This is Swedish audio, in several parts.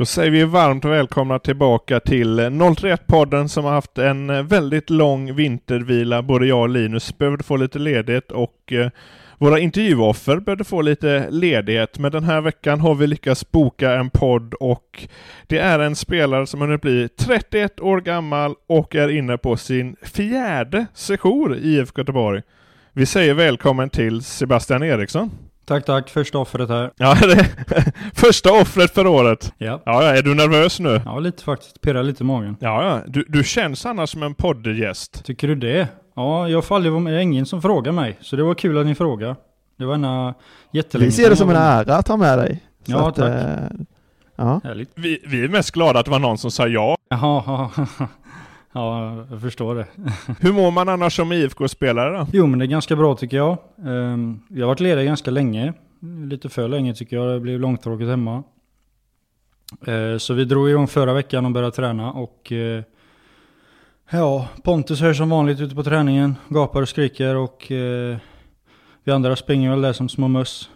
Då säger vi varmt välkomna tillbaka till 031-podden som har haft en väldigt lång vintervila. Både jag och Linus behövde få lite ledighet och eh, våra intervjuoffer behövde få lite ledighet. Men den här veckan har vi lyckats boka en podd och det är en spelare som hunnit bli 31 år gammal och är inne på sin fjärde sejour i IFK Göteborg. Vi säger välkommen till Sebastian Eriksson. Tack, tack. Första offret här. Ja, det är första offret för året. Ja. Ja, ja, är du nervös nu? Ja, lite faktiskt. Pirrar lite i magen. Ja, ja. Du, du känns annars som en poddgäst. Tycker du det? Ja, jag får aldrig vara med. Det är ingen som frågar mig. Så det var kul att ni frågade. Det var ena jättelänge Vi ser det som en ära att ha med dig. Så Ja, att, tack. eh, ja. Härligt. Vi, vi är mest glada att det var någon som sa ja. Jaha, ja, ja, jag förstår det. Hur mår man annars som IFK-spelare då? Jo, men det är ganska bra tycker jag. Ehm, Jag har varit ledig ganska länge. Lite för länge tycker jag. Det blev långtråkigt hemma. Eh, Så vi drog igång förra veckan och började träna och eh, Ja, Pontus är som vanligt ute på träningen. Gapar och skriker och eh, vi andra springer väl där som små möss.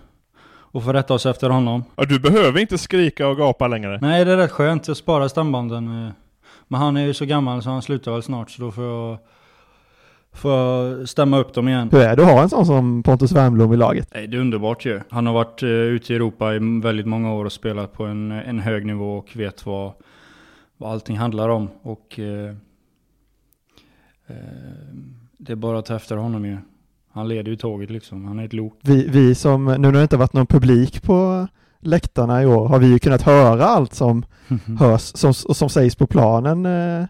Och får rätta oss efter honom. Ja, du behöver inte skrika och gapa längre. Nej, det är rätt skönt. Jag sparar stambanden. Men han är ju så gammal så han slutar väl snart så då får jag, får jag stämma upp dem igen. Hur är det att ha en sån som Pontus Wernbloom i laget? Nej, det är underbart ju. Han har varit eh, ute i Europa i väldigt många år och spelat på en, en hög nivå och vet vad, vad allting handlar om. Och eh, eh, det är bara att ta efter honom ju. Han leder ju tåget liksom. Han är ett lok. Vi, vi som, nu när det inte varit någon publik på läktarna i år, har vi ju kunnat höra allt som hörs, som, som sägs på planen. eh.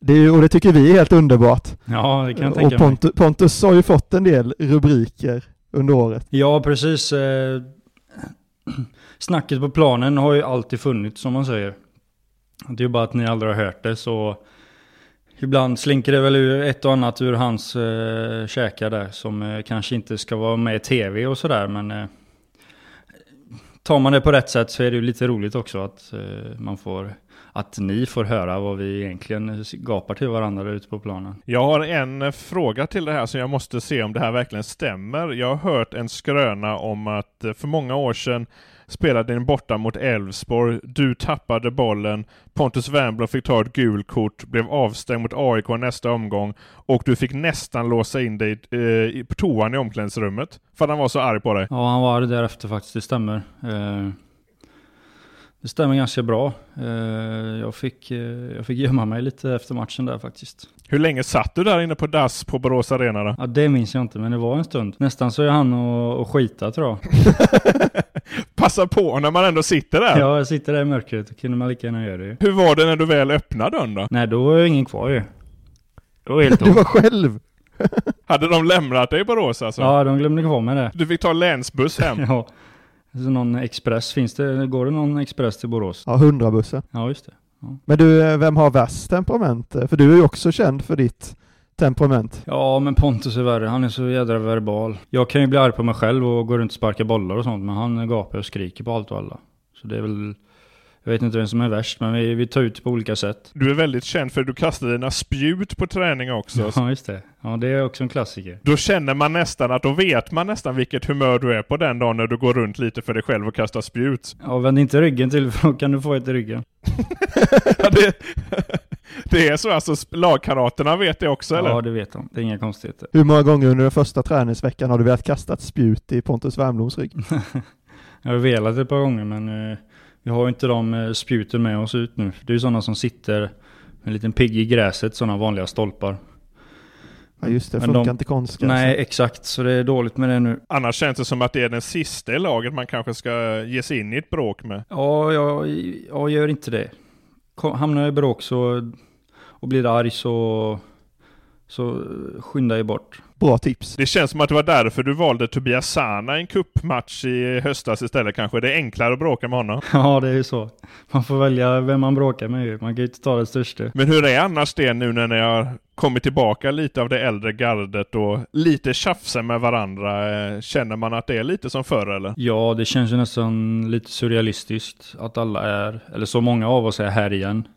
Det är, och det tycker vi är helt underbart. Ja, det kan jag och tänka mig. Pontus, Pontus har ju fått en del rubriker under året. Ja, precis. Eh, snacket på planen har ju alltid funnits som man säger. Det är ju bara att ni aldrig har hört det så Ibland slinker det väl ur ett och annat ur hans eh, käkar där som eh, kanske inte ska vara med i tv och sådär men eh, Tar man det på rätt sätt så är det ju lite roligt också att eh, man får Att ni får höra vad vi egentligen gapar till varandra där ute på planen. Jag har en fråga till det här som jag måste se om det här verkligen stämmer. Jag har hört en skröna om att eh, för många år sedan spelade ni borta mot Elfsborg, du tappade bollen, Pontus Wernbloom fick ta ett gult kort, blev avstängd mot AIK nästa omgång och du fick nästan låsa in dig eh, i- på toan i omklädningsrummet för att han var så arg på dig. Ja, han var arg därefter faktiskt, det stämmer. Eh, det stämmer ganska bra. Eh, jag, fick, eh, jag fick gömma mig lite efter matchen där faktiskt. Hur länge satt du där inne på dass på Borås Arena då? Ja, det minns jag inte, men det var en stund. Nästan så är han och, och skita tror jag. passa på när man ändå sitter där. Ja, jag sitter där i mörkret, då kunde man lika gärna göra det ju. Hur var det när du väl öppnade dörren då? Nej, då var jag ingen kvar ju. Det var helt Du var själv! Hade de lämnat dig i Borås alltså? Ja, de glömde kvar mig där. Du fick ta länsbuss hem? Ja. Så någon express, finns det, går det någon express till Borås? Ja, 100-bussen. Ja, just det. Men du, eh, vem har värst temperament? Eh, För du är ju också känd för ditt temperament. Ja, men Pontus är värre. Han är så jädra verbal. Jag kan ju bli arg på mig själv och gå runt och sparka bollar och sånt, men han gapar och skriker på allt och alla. Så det är väl... Jag vet inte vem som är värst, men vi, vi tar ut på olika sätt. Du är väldigt känd för att du kastar dina spjut på träning också. Ja, just det. Ja, det är också en klassiker. Då känner man nästan att då vet man nästan vilket humör du är på den dagen när du går runt lite för dig själv och kastar spjut. Ja, vänd inte ryggen till för då kan du få ett i ryggen. Ja, det, det är så alltså, lagkamraterna vet det också eller? Ja, det vet de. Det är inga konstigheter. Hur många gånger under den första träningsveckan har du velat kasta ett spjut i Pontus Wernbloms rygg? Jag har velat ett par gånger, men eh, vi har ju inte de eh, spjuten med oss ut nu. Det är ju sådana som sitter med en liten pigg i gräset, sådana vanliga stolpar. Ja just det, Men funkar de- inte konstgräs. Nej, exakt. Så det är dåligt med det nu. Annars känns det som att det är den sista i laget man kanske ska ge sig in i ett bråk med. Ja, jag, jag gör inte det. Hamnar jag i bråk så, och blir arg så, så skynda jag bort. Bra tips. Det känns som att det var därför du valde Tobias Sana i en kuppmatch i höstas istället kanske. Det är enklare att bråka med honom. Ja, det är ju så. Man får välja vem man bråkar med ju. Man kan ju inte ta det största. Men hur är annars det nu när ni har kommit tillbaka lite av det äldre gardet och lite tjafsar med varandra? Eh, Känner man att det är lite som förr eller? Ja, det känns ju nästan lite surrealistiskt att alla är, eller så många av oss är här igen.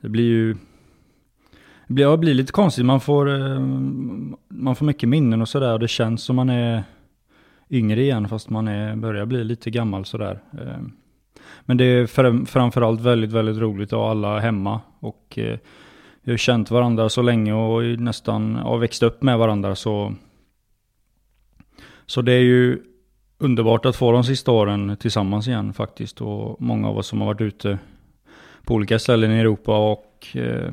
Det blir ju... Det blir, blir lite konstigt, man får, eh, man får mycket minnen och sådär det känns som man är yngre igen fast man är, börjar bli lite gammal sådär. Eh, Men det är fram- framförallt väldigt, väldigt roligt att ha alla hemma och eh, vi har känt varandra så länge och nästan har växt upp med varandra så så det är ju underbart att få de sista åren tillsammans igen faktiskt. Och många av oss som har varit ute på olika ställen i Europa och eh,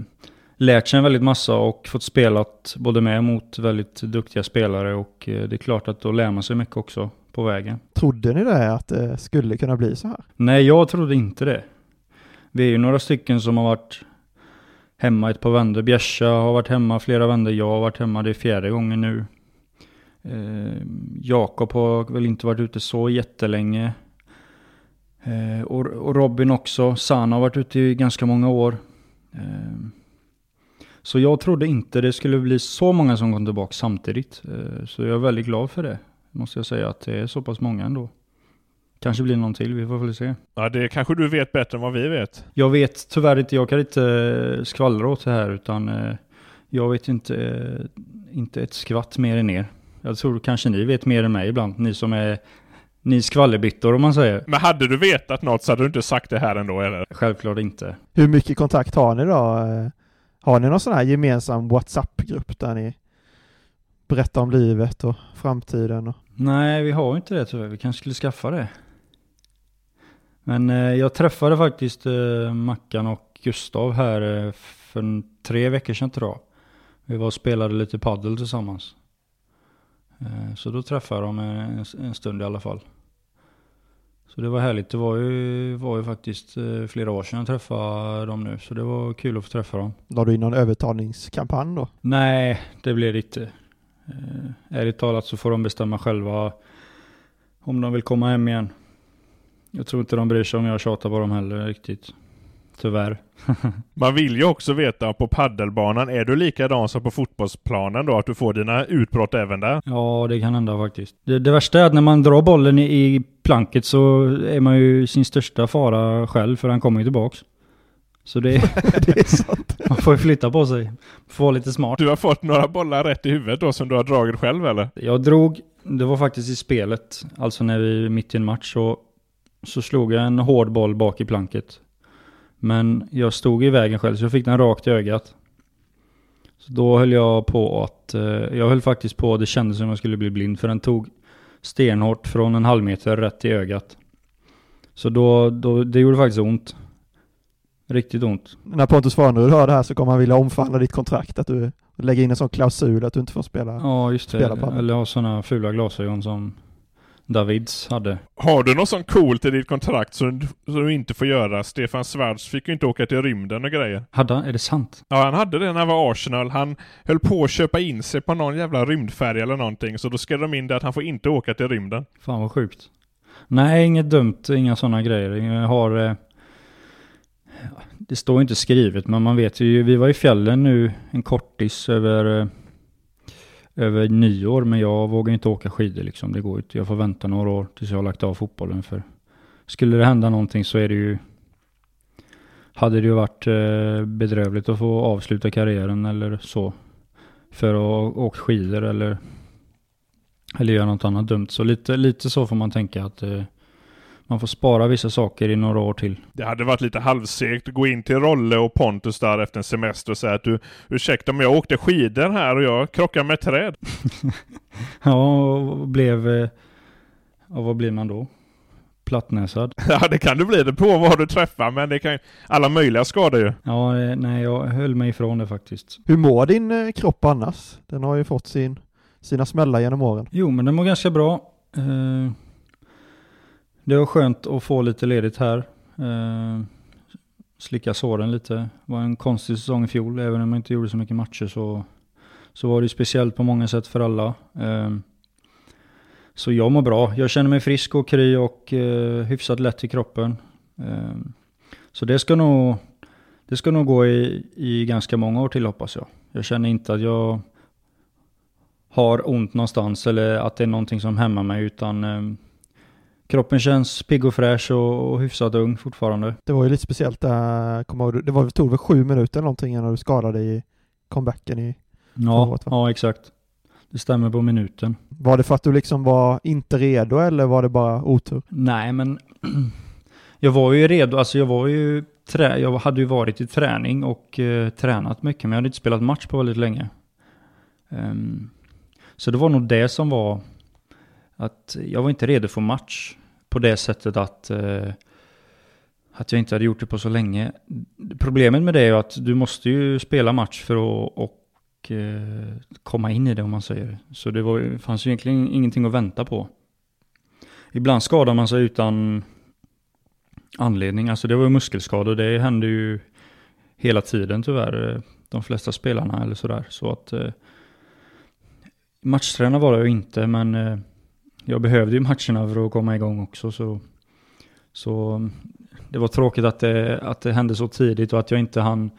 lärt sig en väldigt massa och fått spelat både med mot väldigt duktiga spelare. Och eh, det är klart att då lär man sig mycket också på vägen. Trodde ni det, att det skulle kunna bli så här? Nej, jag trodde inte det. Vi är ju några stycken som har varit hemma ett par vändor. Bjärsa har varit hemma flera vändor. Jag har varit hemma, det är fjärde gången nu. Eh, Jakob har väl inte varit ute så jättelänge. Eh, och, och Robin också. Sana har varit ute i ganska många år. Eh, så jag trodde inte det skulle bli så många som kom tillbaka samtidigt. Eh, så jag är väldigt glad för det. Måste jag säga att det är så pass många ändå. Kanske blir någon till, vi får väl se. Ja, det kanske du vet bättre än vad vi vet. Jag vet tyvärr inte, jag kan inte skvallra åt det här utan eh, jag vet inte, eh, inte ett skvatt mer än er. Jag tror kanske ni vet mer än mig ibland, ni som är ni skvallerbyttor om man säger. Men hade du vetat något så hade du inte sagt det här ändå eller? Självklart inte. Hur mycket kontakt har ni då? Har ni någon sån här gemensam WhatsApp-grupp där ni berättar om livet och framtiden? Och... Nej, vi har inte det tyvärr. Vi kanske skulle skaffa det. Men eh, jag träffade faktiskt eh, Mackan och Gustav här eh, för en, tre veckor sedan tror jag. Vi var och spelade lite paddel tillsammans. Eh, så då träffade jag dem en, en stund i alla fall. Så det var härligt. Det var ju, var ju faktiskt eh, flera år sedan jag träffade dem nu. Så det var kul att få träffa dem. La du in någon övertalningskampanj då? Nej, det blir det inte. Eh, ärligt talat så får de bestämma själva om de vill komma hem igen. Jag tror inte de bryr sig om jag tjatar på dem heller riktigt. Tyvärr. Man vill ju också veta på paddelbanan, är du likadan som på fotbollsplanen då? Att du får dina utbrott även där? Ja, det kan hända faktiskt. Det, det värsta är att när man drar bollen i, i planket så är man ju sin största fara själv för han kommer ju tillbaks. Så det, det är sant. man får ju flytta på sig. Få vara lite smart. Du har fått några bollar rätt i huvudet då som du har dragit själv eller? Jag drog, det var faktiskt i spelet, alltså när vi mitt i en match så, så slog jag en hård boll bak i planket. Men jag stod i vägen själv så jag fick den rakt i ögat. Så då höll jag på att, eh, jag höll faktiskt på, det kändes som jag skulle bli blind för den tog stenhårt från en halv meter rätt i ögat. Så då, då det gjorde faktiskt ont. Riktigt ont. När Pontus Farnerud hör det här så kommer han vilja omförhandla ditt kontrakt, att du lägger in en sån klausul att du inte får spela. Ja, just det. Spela. Eller ha sådana fula glasögon som Davids hade. Har du något sånt coolt i ditt kontrakt som, som du inte får göra? Stefan Schwarz fick ju inte åka till rymden och grejer. Hade han? Är det sant? Ja, han hade det när han var Arsenal. Han höll på att köpa in sig på någon jävla rymdfärja eller någonting, så då skrev de in det att han får inte åka till rymden. Fan vad sjukt. Nej, inget dumt, inga sådana grejer. Jag har... Eh, det står inte skrivet, men man vet ju. Vi var i fjällen nu en kortis över, eh, över nyår, men jag vågar inte åka skidor liksom. Det går inte. Jag får vänta några år tills jag har lagt av fotbollen. För skulle det hända någonting så är det ju... Hade det ju varit eh, bedrövligt att få avsluta karriären eller så. För att åka skidor eller eller göra något annat dumt. Så lite, lite så får man tänka att eh, man får spara vissa saker i några år till. Det hade varit lite halvsegt att gå in till Rolle och Pontus där efter en semester och säga att du, ursäkta men jag åkte skidor här och jag krockade med ett träd. ja, och blev... Eh, och vad blir man då? Plattnäsad? ja, det kan du bli. Det på vad du träffar, men det kan alla möjliga skador ju. Ja, eh, nej, jag höll mig ifrån det faktiskt. Hur mår din eh, kropp annars? Den har ju fått sin, sina smällar genom åren. Jo, men den mår ganska bra. Eh, det var skönt att få lite ledigt här. Eh, slicka såren lite. Det var en konstig säsong i fjol, även om man inte gjorde så mycket matcher så, så var det speciellt på många sätt för alla. Eh, så jag mår bra. Jag känner mig frisk och kry och eh, hyfsat lätt i kroppen. Eh, så det ska nog, det ska nog gå i, i ganska många år till hoppas jag. Jag känner inte att jag har ont någonstans eller att det är någonting som hämmar mig utan eh, kroppen känns pigg och fräsch och, och hyfsat ung fortfarande. Det var ju lite speciellt där, kommer ihåg, det var, tog väl sju minuter eller någonting när du skadade i comebacken i Ja, året, ja exakt. Det stämmer på minuten. Var det för att du liksom var inte redo eller var det bara otur? Nej, men jag var ju redo. Alltså jag var ju trä, jag hade ju varit i träning och eh, tränat mycket, men jag hade inte spelat match på väldigt länge. Ehm, så det var nog det som var att jag var inte redo för match på det sättet att eh, att jag inte hade gjort det på så länge. Problemet med det är ju att du måste ju spela match för att och, eh, komma in i det om man säger. Så det var, fanns ju egentligen ingenting att vänta på. Ibland skadar man sig utan anledning. Alltså det var ju muskelskador. Det hände ju hela tiden tyvärr. De flesta spelarna eller sådär. Så att eh, matchträna var jag ju inte men eh, jag behövde ju matcherna för att komma igång också. Så, så det var tråkigt att det, att det hände så tidigt och att jag inte hann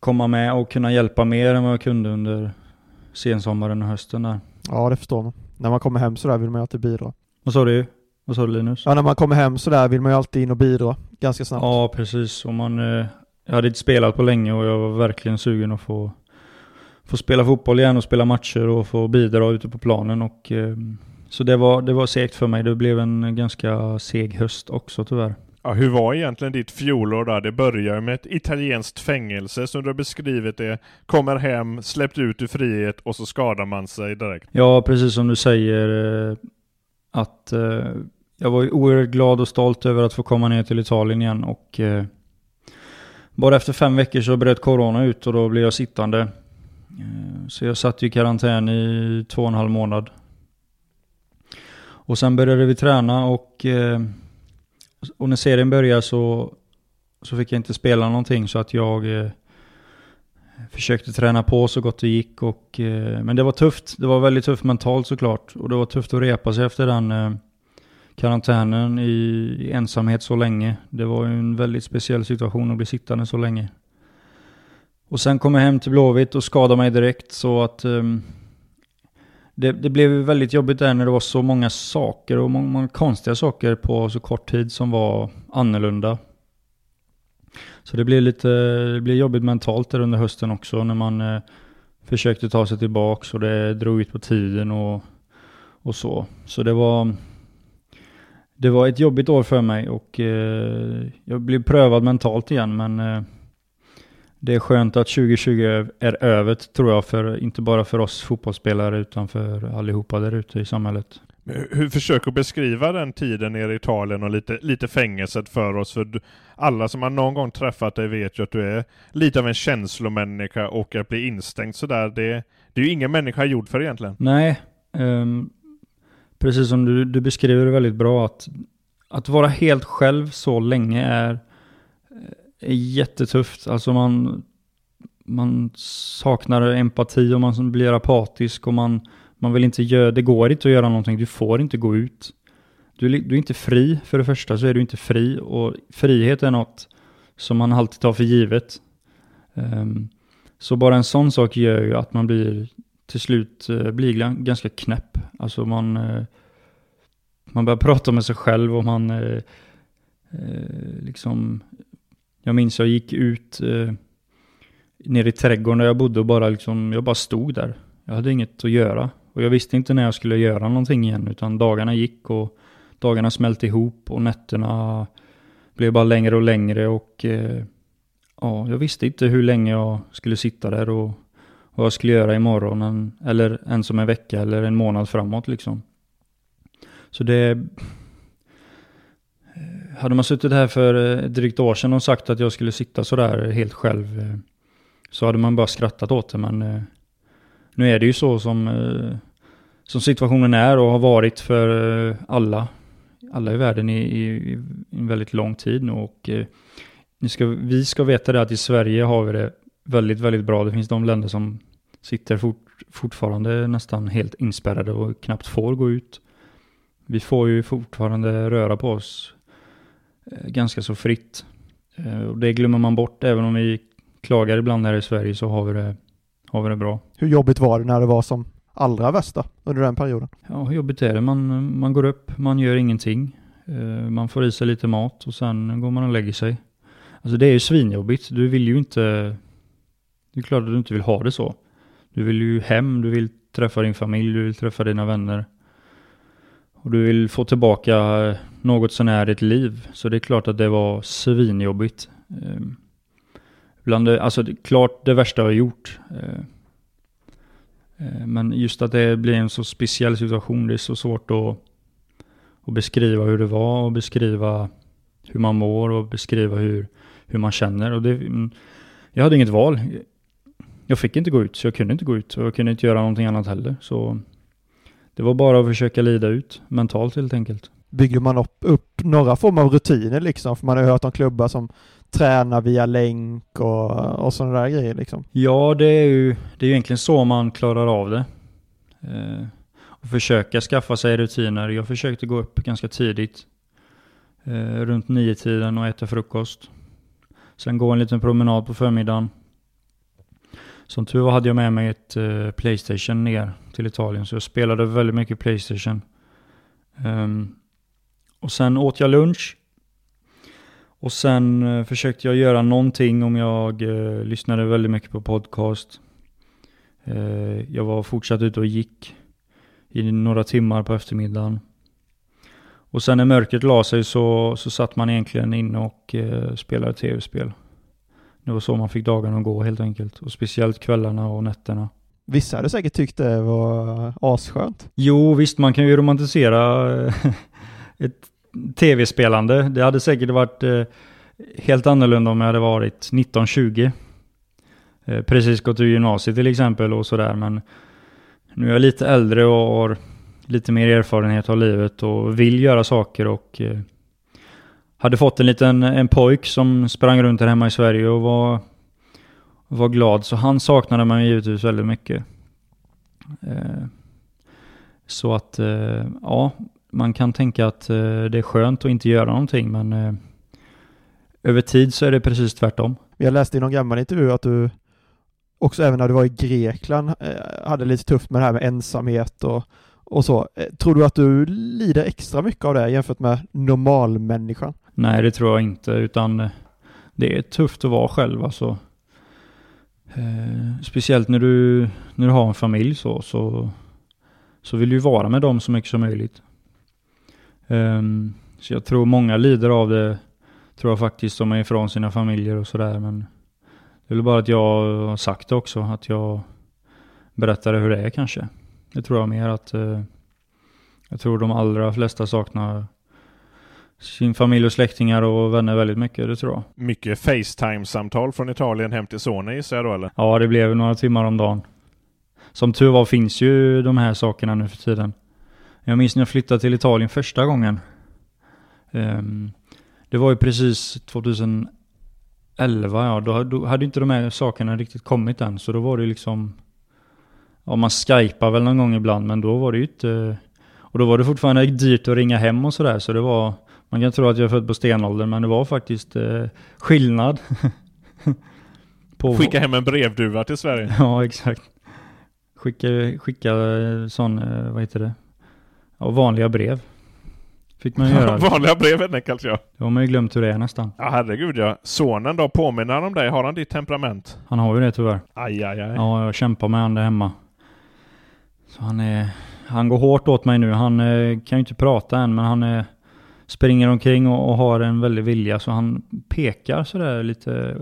komma med och kunna hjälpa mer än vad jag kunde under sensommaren och hösten där. Ja, det förstår man. När man kommer hem sådär vill man ju alltid bidra. Vad sa du? Vad sa du Linus? Ja, när man kommer hem sådär vill man ju alltid in och bidra ganska snabbt. Ja, precis. Och man, eh, jag hade inte spelat på länge och jag var verkligen sugen att få, få spela fotboll igen och spela matcher och få bidra ute på planen. Och, eh, så det var, det var segt för mig. Det blev en ganska seg höst också tyvärr. Ja, hur var egentligen ditt fjolår där? Det börjar med ett italienskt fängelse som du har beskrivit det. Kommer hem, släppt ut i frihet och så skadar man sig direkt. Ja, precis som du säger. eh, Att eh, jag var oerhört glad och stolt över att få komma ner till Italien igen. Och eh, bara efter fem veckor så bröt corona ut och då blev jag sittande. Så jag satt i karantän i två och en halv månad. Och sen började vi träna och, eh, och när serien började så, så fick jag inte spela någonting så att jag eh, försökte träna på så gott det gick. Och, eh, men det var tufft. Det var väldigt tufft mentalt såklart. Och det var tufft att repa sig efter den eh, karantänen i, i ensamhet så länge. Det var en väldigt speciell situation att bli sittande så länge. Och sen kom jag hem till Blåvitt och skadade mig direkt så att ehm, det, det blev väldigt jobbigt där när det var så många saker och många, många konstiga saker på så kort tid som var annorlunda. Så det blev lite det blev jobbigt mentalt där under hösten också när man eh, försökte ta sig tillbaks och det drog ut på tiden och, och så. Så det var det var ett jobbigt år för mig och eh, jag blev prövad mentalt igen men eh, det är skönt att 2020 är över tror jag, för, inte bara för oss fotbollsspelare utan för allihopa där ute i samhället. Hur, hur försök att beskriva den tiden nere i Italien och lite, lite fängelset för oss. För du, alla som har någon gång träffat dig vet ju att du är lite av en känslomänniska och att bli instängd sådär, det, det är ju ingen människa gjord för egentligen. Nej, ehm, precis som du, du beskriver det väldigt bra, att, att vara helt själv så länge är, är jättetufft. Alltså man, man saknar empati och man blir apatisk och man, man vill inte göra, det går inte att göra någonting, du får inte gå ut. Du, du är inte fri, för det första så är du inte fri och frihet är något som man alltid tar för givet. Um, så bara en sån sak gör ju att man blir till slut uh, blir ganska knäpp. Alltså man, uh, man börjar prata med sig själv och man uh, liksom, jag minns jag gick ut eh, ner i trädgården där jag bodde och bara liksom, jag bara stod där. Jag hade inget att göra. Och jag visste inte när jag skulle göra någonting igen, utan dagarna gick och dagarna smälte ihop och nätterna blev bara längre och längre och eh, ja, jag visste inte hur länge jag skulle sitta där och vad jag skulle göra imorgon eller ens om en vecka eller en månad framåt liksom. Så det... Hade man suttit här för ett drygt år sedan och sagt att jag skulle sitta sådär helt själv eh, så hade man bara skrattat åt det men eh, nu är det ju så som, som situationen är och har varit för alla alla i världen i, i, i en väldigt lång tid nu och ni ska, vi ska veta det att i Sverige har vi det väldigt, väldigt bra. Det finns de länder som sitter fort, fortfarande nästan helt inspärrade och knappt får gå ut. Vi får ju fortfarande röra på oss ganska så fritt. Eh, och det glömmer man bort, även om vi klagar ibland här i Sverige så har vi det, har vi det bra. Hur jobbigt var det när det var som allra värsta under den perioden? Ja, hur jobbigt är det? Man, man går upp, man gör ingenting. Eh, man får i sig lite mat och sen går man och lägger sig. Alltså det är ju svinjobbigt. Du vill ju inte... Det är klart att du inte vill ha det så. Du vill ju hem, du vill träffa din familj, du vill träffa dina vänner. Och du vill få tillbaka något sånär ett liv. Så det är klart att det var svinjobbigt. Eh, bland det, alltså det, klart det värsta jag har gjort. Eh, men just att det blir en så speciell situation, det är så svårt att, att beskriva hur det var och beskriva hur man mår och beskriva hur, hur man känner. Och det, mm, jag hade inget val. Jag fick inte gå ut, så jag kunde inte gå ut och jag kunde inte göra någonting annat heller. Så det var bara att försöka lida ut mentalt helt enkelt. Bygger man upp, upp några former av rutiner liksom? För man har hört om klubbar som tränar via länk och, och sådana där grejer liksom. Ja, det är ju det är egentligen så man klarar av det. Eh, och försöka skaffa sig rutiner. Jag försökte gå upp ganska tidigt. Eh, runt nio tiden och äta frukost. Sen gå en liten promenad på förmiddagen. Som tur var hade jag med mig ett eh, Playstation ner till Italien, så jag spelade väldigt mycket Playstation. Um, och sen åt jag lunch och sen eh, försökte jag göra någonting om jag eh, lyssnade väldigt mycket på podcast. Eh, jag var fortsatt ute och gick i några timmar på eftermiddagen. Och sen när mörkret la sig så, så satt man egentligen inne och eh, spelade tv-spel. Det var så man fick dagarna att gå helt enkelt. Och speciellt kvällarna och nätterna. Vissa hade säkert tyckt det var asskönt. Jo, visst man kan ju romantisera eh, ett tv-spelande. Det hade säkert varit eh, helt annorlunda om jag hade varit 1920. Eh, precis gått ur gymnasiet till exempel och sådär men nu är jag lite äldre och har lite mer erfarenhet av livet och vill göra saker och eh, hade fått en liten en pojk som sprang runt här hemma i Sverige och var, var glad så han saknade man givetvis väldigt mycket. Eh, så att eh, ja, man kan tänka att eh, det är skönt att inte göra någonting, men eh, över tid så är det precis tvärtom. Jag läste i någon gammal intervju att du också även när du var i Grekland eh, hade lite tufft med det här med ensamhet och, och så. Tror du att du lider extra mycket av det jämfört med normalmänniskan? Nej, det tror jag inte, utan det är tufft att vara själv alltså. speciellt när du, när du har en familj så, så, så vill du vara med dem så mycket som möjligt. Um, så jag tror många lider av det, tror jag faktiskt, som är ifrån sina familjer och sådär. Men det är väl bara att jag har sagt det också, att jag berättar hur det är kanske. Det tror jag mer att uh, jag tror de allra flesta saknar sin familj och släktingar och vänner väldigt mycket, det tror jag. Mycket Facetime-samtal från Italien hem till sonen gissar jag då eller? Ja, det blev några timmar om dagen. Som tur var finns ju de här sakerna nu för tiden. Jag minns när jag flyttade till Italien första gången. Ehm, det var ju precis 2011 ja, då, då hade inte de här sakerna riktigt kommit än. Så då var det liksom, ja man skypar väl någon gång ibland men då var det ju inte, och då var det fortfarande dyrt att ringa hem och sådär. Så det var, man kan tro att jag är född på stenåldern men det var faktiskt eh, skillnad. på, Skicka hem en brevduva till Sverige. Ja, exakt. Skicka, skicka eh, sån, eh, vad heter det? Ja, vanliga brev. Fick man göra. Vanliga brev helt enkelt ja. Det har man ju glömt hur det är nästan. Ja herregud ja. Sonen då, påminner han om dig? Har han ditt temperament? Han har ju det tyvärr. Aj aj aj. Ja, jag kämpar med han där hemma. Så han är... Han går hårt åt mig nu. Han eh, kan ju inte prata än, men han är, springer omkring och, och har en väldig vilja. Så han pekar sådär lite,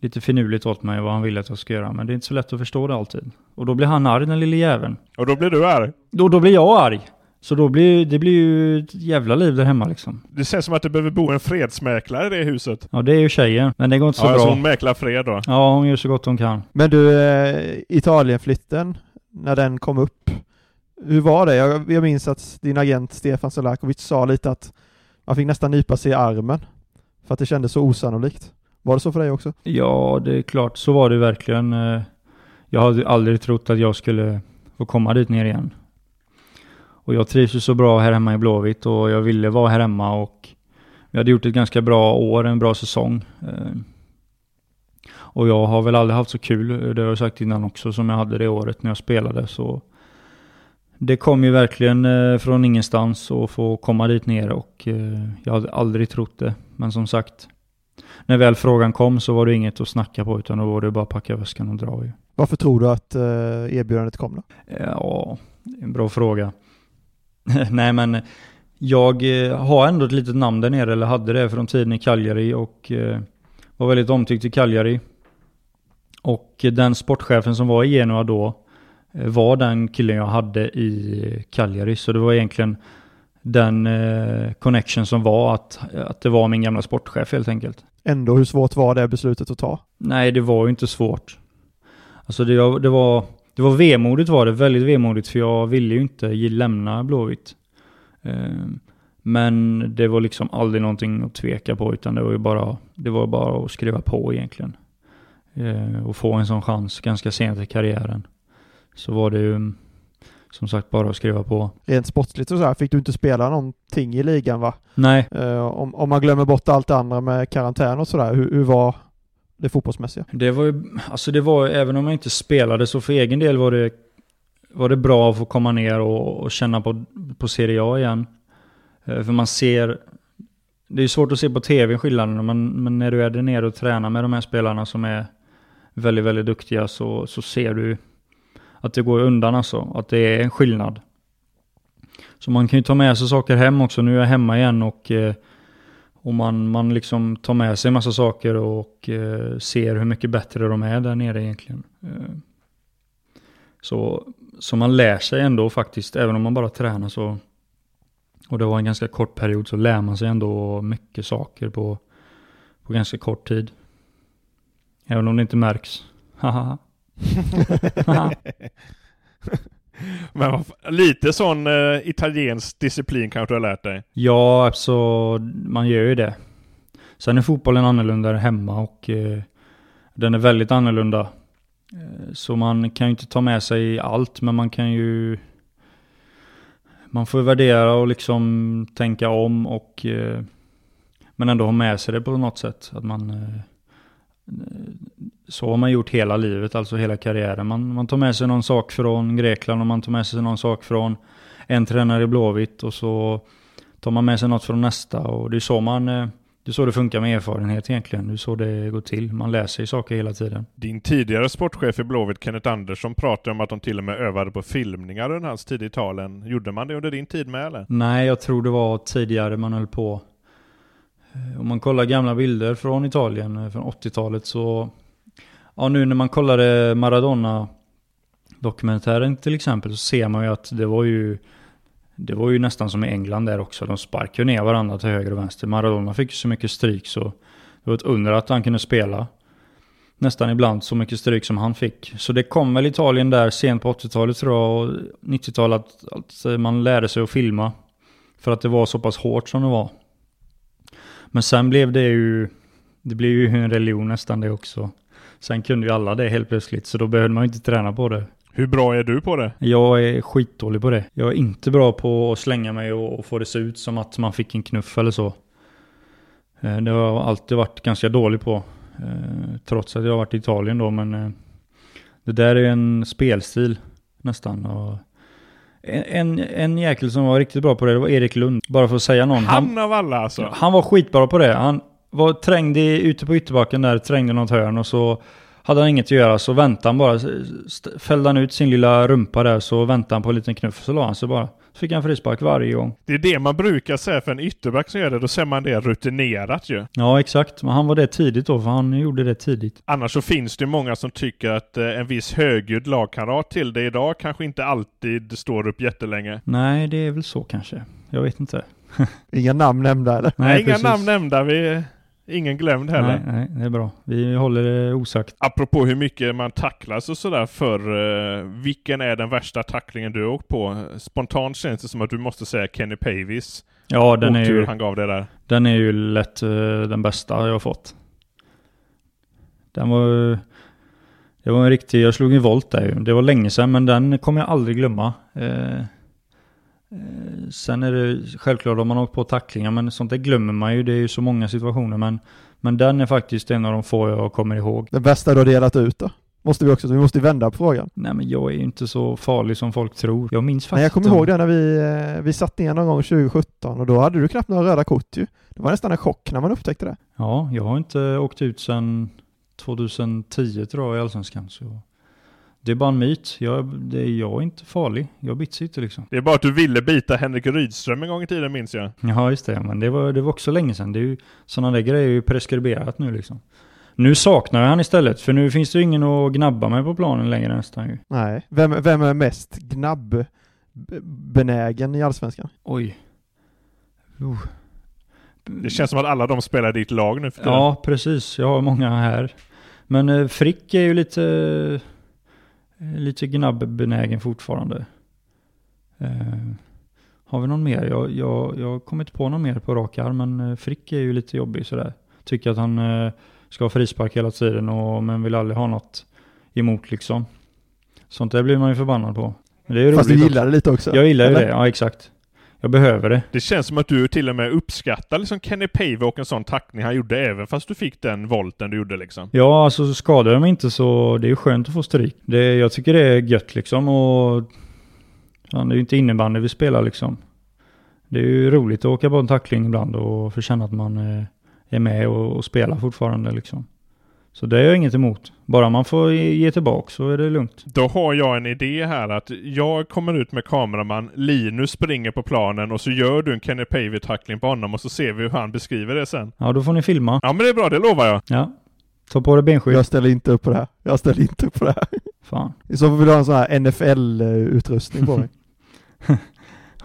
lite finurligt åt mig vad han vill att jag ska göra. Men det är inte så lätt att förstå det alltid. Och då blir han arg, den lille jäveln. Och då blir du arg? Då, då blir jag arg. Så då blir det blir ju ett jävla liv där hemma liksom. Det känns som att det behöver bo en fredsmäklare i det huset. Ja, det är ju tjejen. Men det går inte så ja, bra. så hon mäklar fred då? Ja, hon gör så gott hon kan. Men du, eh, Italienflytten, när den kom upp, hur var det? Jag, jag minns att din agent Stefan Selakovic sa lite att man fick nästan nypa sig i armen för att det kändes så osannolikt. Var det så för dig också? Ja, det är klart. Så var det verkligen. Eh, Jag hade aldrig trott att jag skulle få komma dit ner igen. Och jag trivs ju så bra här hemma i Blåvitt och jag ville vara här hemma och vi hade gjort ett ganska bra år, en bra säsong. Eh, Och jag har väl aldrig haft så kul, det har jag sagt innan också, som jag hade det året när jag spelade. Så det kom ju verkligen eh, från ingenstans att få komma dit ner och eh, jag hade aldrig trott det. Men som sagt, när väl frågan kom så var det inget att snacka på utan då var det bara att packa väskan och dra. Varför tror du att erbjudandet kom då? Ja, en bra fråga. Nej men jag eh, har ändå ett litet namn där nere, eller hade det från tiden i Cagliari och eh, var väldigt omtyckt i Cagliari. Och den sportchefen som var i Genua då eh, var den killen jag hade i Cagliari. Så det var egentligen den connection som var att, att det var min gamla sportchef helt enkelt. Ändå, hur svårt var det beslutet att ta? Nej, det var ju inte svårt. Alltså det, det var, det var vemodigt var det, väldigt vemodigt för jag ville ju inte lämna Blåvitt. Eh, Men det var liksom aldrig någonting att tveka på utan det var ju bara, det var bara att skriva på egentligen. Eh, Och få en sån chans ganska sent i karriären. Så var det ju som sagt bara att skriva på. Rent sportsligt och så här fick du inte spela någonting i ligan va? Nej, Eh, om, om man glömmer bort allt det andra med karantän och sådär, hur, hur var det fotbollsmässiga? Det var ju, alltså det var, även om jag inte spelade så för egen del var det, var det bra att få komma ner och, och känna på, på Serie A igen. Eh, för man ser, det är svårt att se på tv skillnaden, men, men när du är där nere och tränar med de här spelarna som är väldigt, väldigt duktiga så, så ser du att det går undan alltså, att det är en skillnad. Så man kan ju ta med sig saker hem också. Nu är jag hemma igen och eh, och man, man liksom tar med sig en massa saker och eh, ser hur mycket bättre de är där nere egentligen. Eh, så, så man lär sig ändå faktiskt, även om man bara tränar så. Och det var en ganska kort period så lär man sig ändå mycket saker på, på ganska kort tid. Även om det inte märks. Haha. Men lite sån eh, italiensk disciplin kanske du har lärt dig? Ja, alltså man gör ju det. Sen är fotbollen annorlunda hemma och eh, den är väldigt annorlunda. Eh, så man kan ju inte ta med sig allt, men man kan ju... Man får värdera och liksom tänka om och... Eh, men ändå ha med sig det på något sätt. Att man... Eh, så har man gjort hela livet, alltså hela karriären. Man, man tar med sig någon sak från Grekland och man tar med sig någon sak från en tränare i Blåvitt och så tar man med sig något från nästa och det är så man eh, det är så det funkar med erfarenhet egentligen. Det är så det går till. Man lär sig saker hela tiden. Din tidigare sportchef i Blåvitt, Kenneth Andersson, pratade om att de till och med övade på filmningar under hans tid i Italien. Gjorde man det under din tid med eller? Nej, jag tror det var tidigare man höll på. Eh, om man kollar gamla bilder från Italien eh, från 80-talet så... Ja, nu när man kollade Maradona dokumentären till exempel så ser man ju att det var ju... Det var ju nästan som i England där också. De sparkade ner varandra till höger och vänster. Maradona fick ju så mycket stryk så det var ett under att han kunde spela. nästan ibland så mycket stryk som han fick. Så det kom väl Italien där sent på 80-talet tror jag och 90-talet att, att man lärde sig att filma. För att det var så pass hårt som det var. Men sen blev det ju, det blev ju en religion nästan det också. Sen kunde ju alla det helt plötsligt, så då behövde man ju inte träna på det. Hur bra är du på det? Jag är skitdålig på det. Jag är inte bra på att slänga mig och, och få det se ut som att man fick en knuff eller så. Eh, Det har jag alltid varit ganska dålig på. eh, Trots att jag har varit i Italien då, men eh, det där är en spelstil nästan. Och en, en, jäkel som var riktigt bra på det, det var Erik Lund. Bara för att säga någon. Han av alla alltså. Han var skitbra på det. Han var trängd i, ute på ytterbacken där, trängde något hörn och så hade han inget att göra så väntade han bara. Fällde han ut sin lilla rumpa där så väntade han på en liten knuff så la han sig bara. Så fick han frispark varje gång. Det är det man brukar säga för en ytterback som gör det. Då ser man det rutinerat ju. Ja exakt, men han var det tidigt då för han gjorde det tidigt. Annars så finns det många som tycker att eh, en viss högljudd lagkamrat till det idag kanske inte alltid står upp jättelänge. Nej det är väl så kanske. Jag vet inte. Inga namn nämnda eller? Nej, Inga precis. namn nämnda. Vi, ingen glömd heller. Nej, nej, det är bra. Vi håller det osagt. Apropå hur mycket man tacklas och sådär för eh, vilken är den värsta tacklingen du åkt på? Spontant känns det som att du måste säga Kenny Pavis. Ja den är, ju, han gav det där. den är ju lätt eh, den bästa jag har fått. Den var Det var en riktig, jag slog en volt där ju. Det var länge sedan men den kommer jag aldrig glömma. Eh, sen är det självklart om man åkt på tacklingar men sånt där glömmer man ju. Det är ju så många situationer men, men den är faktiskt en av de få jag kommer ihåg. Den bästa du har delat ut då? Måste vi också, vi måste vända på frågan. Nej men jag är ju inte så farlig som folk tror. Jag minns faktiskt Men jag kommer ihåg det när vi, eh, vi satt ner någon gång 2017 och då hade du knappt några röda kort ju. Det var nästan en chock när man upptäckte det. Ja, jag har inte åkt ut sedan 2010 tror jag i Allsvenskan. Så det är bara en myt. Jag, det är, jag är inte farlig. Jag bits inte liksom. Det är bara att du ville bita Henrik Rydström en gång i tiden minns jag. Ja, just det. Men det var, det var också länge sedan. Det är ju, sådana där grejer är ju preskriberat nu liksom. Nu saknar jag han istället, för nu finns det ju ingen att gnabba med på planen längre nästan ju. Nej. Vem, vem är mest gnabb-benägen i Allsvenskan? Oj. Uh. Det känns som att alla de spelar i ditt lag nu för tiden. Ja, precis. Jag har många här. Men eh, Frick är ju lite, lite gnabbbenägen fortfarande. Eh, har vi någon mer? Jag, jag, jag kommer inte på någon mer på rak arm, men eh, Frick är ju lite jobbig sådär. Tycker att han eh, ska ha frispark hela tiden, och, men vill aldrig ha något emot liksom. Sånt där blir man ju förbannad på. Men det är ju Fast du gillar det lite också? också. Jag gillar ju eller? det, ja exakt. Jag behöver det. Det känns som att du till och med uppskattar liksom Kenny Pave och en sån tackling han gjorde även fast du fick den volten du gjorde liksom. Ja, alltså skadar jag mig inte så det är ju skönt att få stryk. Det, jag tycker det är gött liksom och... Fan, det är ju inte innebandy vi spelar liksom. Det är ju roligt att åka på en tackling ibland och få känna att man eh, är med och, och spelar fortfarande liksom. Så det är jag inget emot. Bara man får ge, tillbaka så är det lugnt. Då har jag en idé här att jag kommer ut med kameraman, Linus springer på planen och så gör du en Kenny Pavey-tackling på honom och så ser vi hur han beskriver det sen. Ja, då får ni filma. Ja men det är bra, det lovar jag. Ja. Ta på dig benskydd. Jag ställer inte upp på det här. Jag ställer inte upp på det här. Fan. I så fall vill du ha en sån här NFL-utrustning på dig.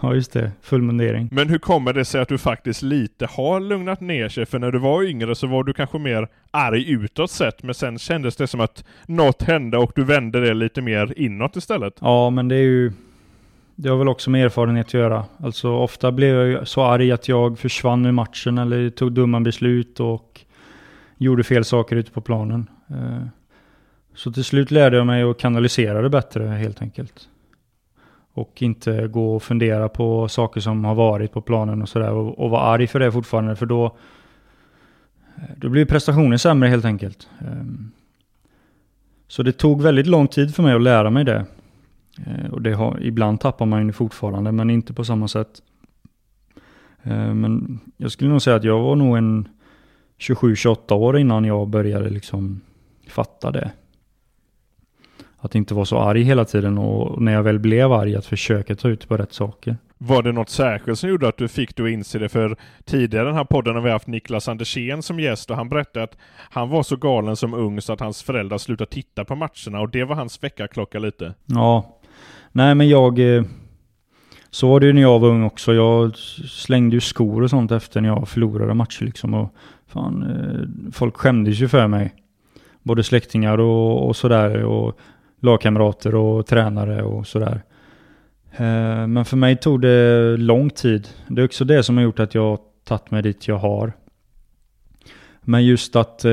Ja, just det. Full mundering. Men hur kommer det sig att du faktiskt lite har lugnat ner sig? För när du var yngre så var du kanske mer arg utåt sett, men sen kändes det som att något hände och du vände det lite mer inåt istället. Ja, men det är ju... Det har väl också med erfarenhet att göra. Alltså ofta blev jag så arg att jag försvann ur matchen eller tog dumma beslut och gjorde fel saker ute på planen. Eh, Så till slut lärde jag mig att kanalisera det bättre helt enkelt. Och inte gå och fundera på saker som har varit på planen och sådär och, och vara arg för det fortfarande för då eh, då blir prestationen sämre helt enkelt. Ehm, så det tog väldigt lång tid för mig att lära mig det. Eh, och det har, ibland tappar man ju fortfarande, men inte på samma sätt. Eh, men jag skulle nog säga att jag var nog en 27-28 år innan jag började liksom fatta det. Att inte vara så arg hela tiden och när jag väl blev arg att försöka ta ut på rätt saker. Var det något särskilt som gjorde att du fick du inse det? För tidigare i den här podden har vi haft Niklas Andersén som gäst och han berättade att han var så galen som ung så att hans föräldrar slutade titta på matcherna och det var hans väckarklocka lite. Ja, nej men jag... eh, Så var det ju när jag var ung också. Jag slängde ju skor och sånt efter när jag förlorade matcher liksom. Och fan, eh, folk skämdes ju för mig. både släktingar och, och sådär. Och lagkamrater och tränare och sådär. Eh, men för mig tog det lång tid. Det är också det som har gjort att jag tagit mig dit jag har. Men just att eh,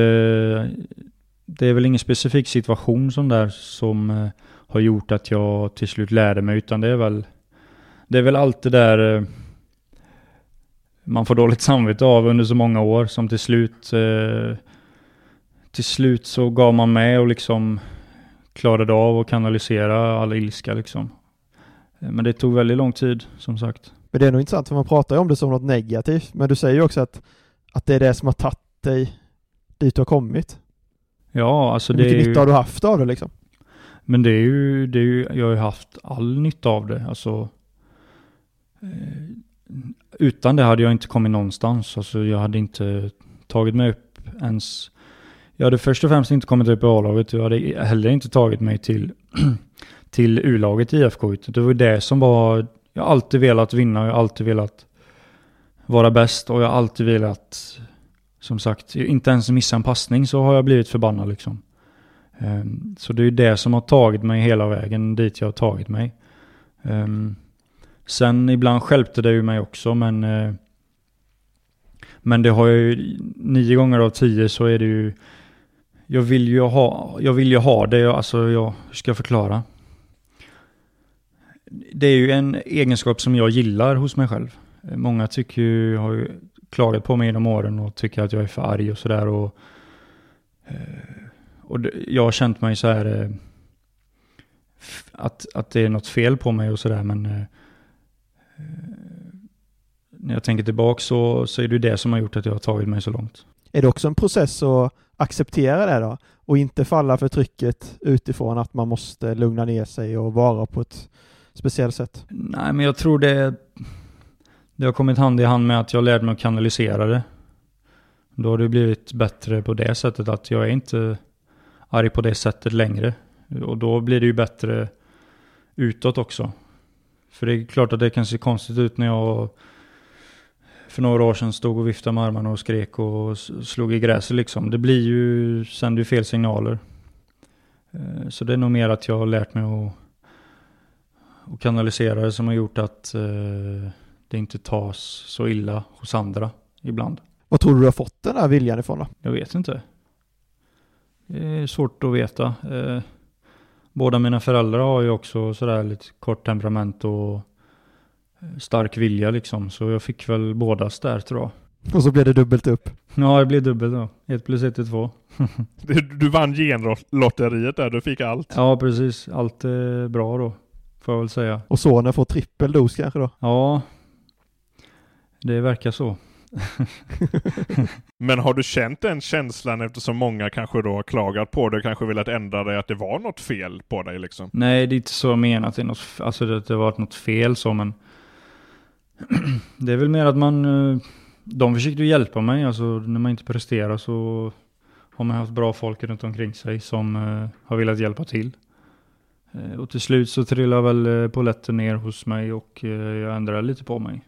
det är väl ingen specifik situation som där som eh, har gjort att jag till slut lärde mig, utan det är väl det är väl allt det där man får dåligt samvete av under så många år som till slut till slut så gav man med och liksom klarade av att kanalisera all ilska liksom. Eh, Men det tog väldigt lång tid, som sagt. Men det är nog intressant för man pratar ju om det som något negativt, men du säger ju också att, att det är det som har tagit dig dit du har kommit. Ja, alltså Hur det mycket är ju... nytta har du haft av det liksom? Men det är ju, det är ju, jag har ju haft all nytta av det. Alltså, eh, utan det hade jag inte kommit någonstans. Alltså, jag hade inte tagit mig upp ens. Jag hade först och främst inte kommit upp i A-laget. Jag hade heller inte tagit mig till, till U-laget i IFK. Det var det som var, jag har alltid velat vinna. och Jag har alltid velat vara bäst. Och jag har alltid velat, som sagt, inte ens missa en passning så har jag blivit förbannad liksom. Ehm, så det är ju det som har tagit mig hela vägen dit jag har tagit mig. Ehm, sen ibland skälpte det ju mig också men eh, Men det har jag ju nio gånger av tio så är det ju jag vill ju ha, jag vill ju ha det, alltså jag, hur ska jag förklara? Det är ju en egenskap som jag gillar hos mig själv. Många tycker ju, har ju klagat på mig genom åren och tycker att jag är för arg och sådär och eh, och jag har känt mig så här eh, att, att det är något fel på mig och sådär men eh, när jag tänker tillbaka så, så är det ju det som har gjort att jag har tagit mig så långt. Är det också en process att acceptera det då? Och inte falla för trycket utifrån att man måste lugna ner sig och vara på ett speciellt sätt? Nej men jag tror det, det har kommit hand i hand med att jag lärde mig att kanalisera det. Då har det blivit bättre på det sättet att jag är inte arg på det sättet längre. Och då blir det ju bättre utåt också. För det är klart att det kan se konstigt ut när jag för några år sedan stod och viftade med armarna och skrek och slog i gräset liksom. Det blir ju, sänder ju fel signaler. Eh, Så det är nog mer att jag har lärt mig att och kanalisera det som har gjort att eh, det inte tas så illa hos andra ibland. Vad tror du du har fått den här viljan ifrån då? Jag vet inte. Det är svårt att veta. Eh, båda mina föräldrar har ju också sådär lite kort temperament och stark vilja liksom. Så jag fick väl bådas där tror jag. Och så blev det dubbelt upp. Ja, det blir dubbelt då. Ett plus ett är två. Du, du vann genlotteriet där, du fick allt. Ja, precis. Allt är bra då. Får jag väl säga. Och sonen får trippel dos kanske då? Ja, det verkar så. Men har du känt den känslan eftersom många kanske då har klagat på och kanske velat ändra dig att det var något fel på dig liksom? Nej, det är inte så jag menar att det är något, alltså det, det har varit något fel så, men det är väl mer att man, eh, de försökte ju hjälpa mig, alltså när man inte presterar så har man haft bra folk runt omkring sig som eh, har velat hjälpa till. Eh, och till slut så trillade väl poletten polletten ner hos mig och jag ändrade lite på mig.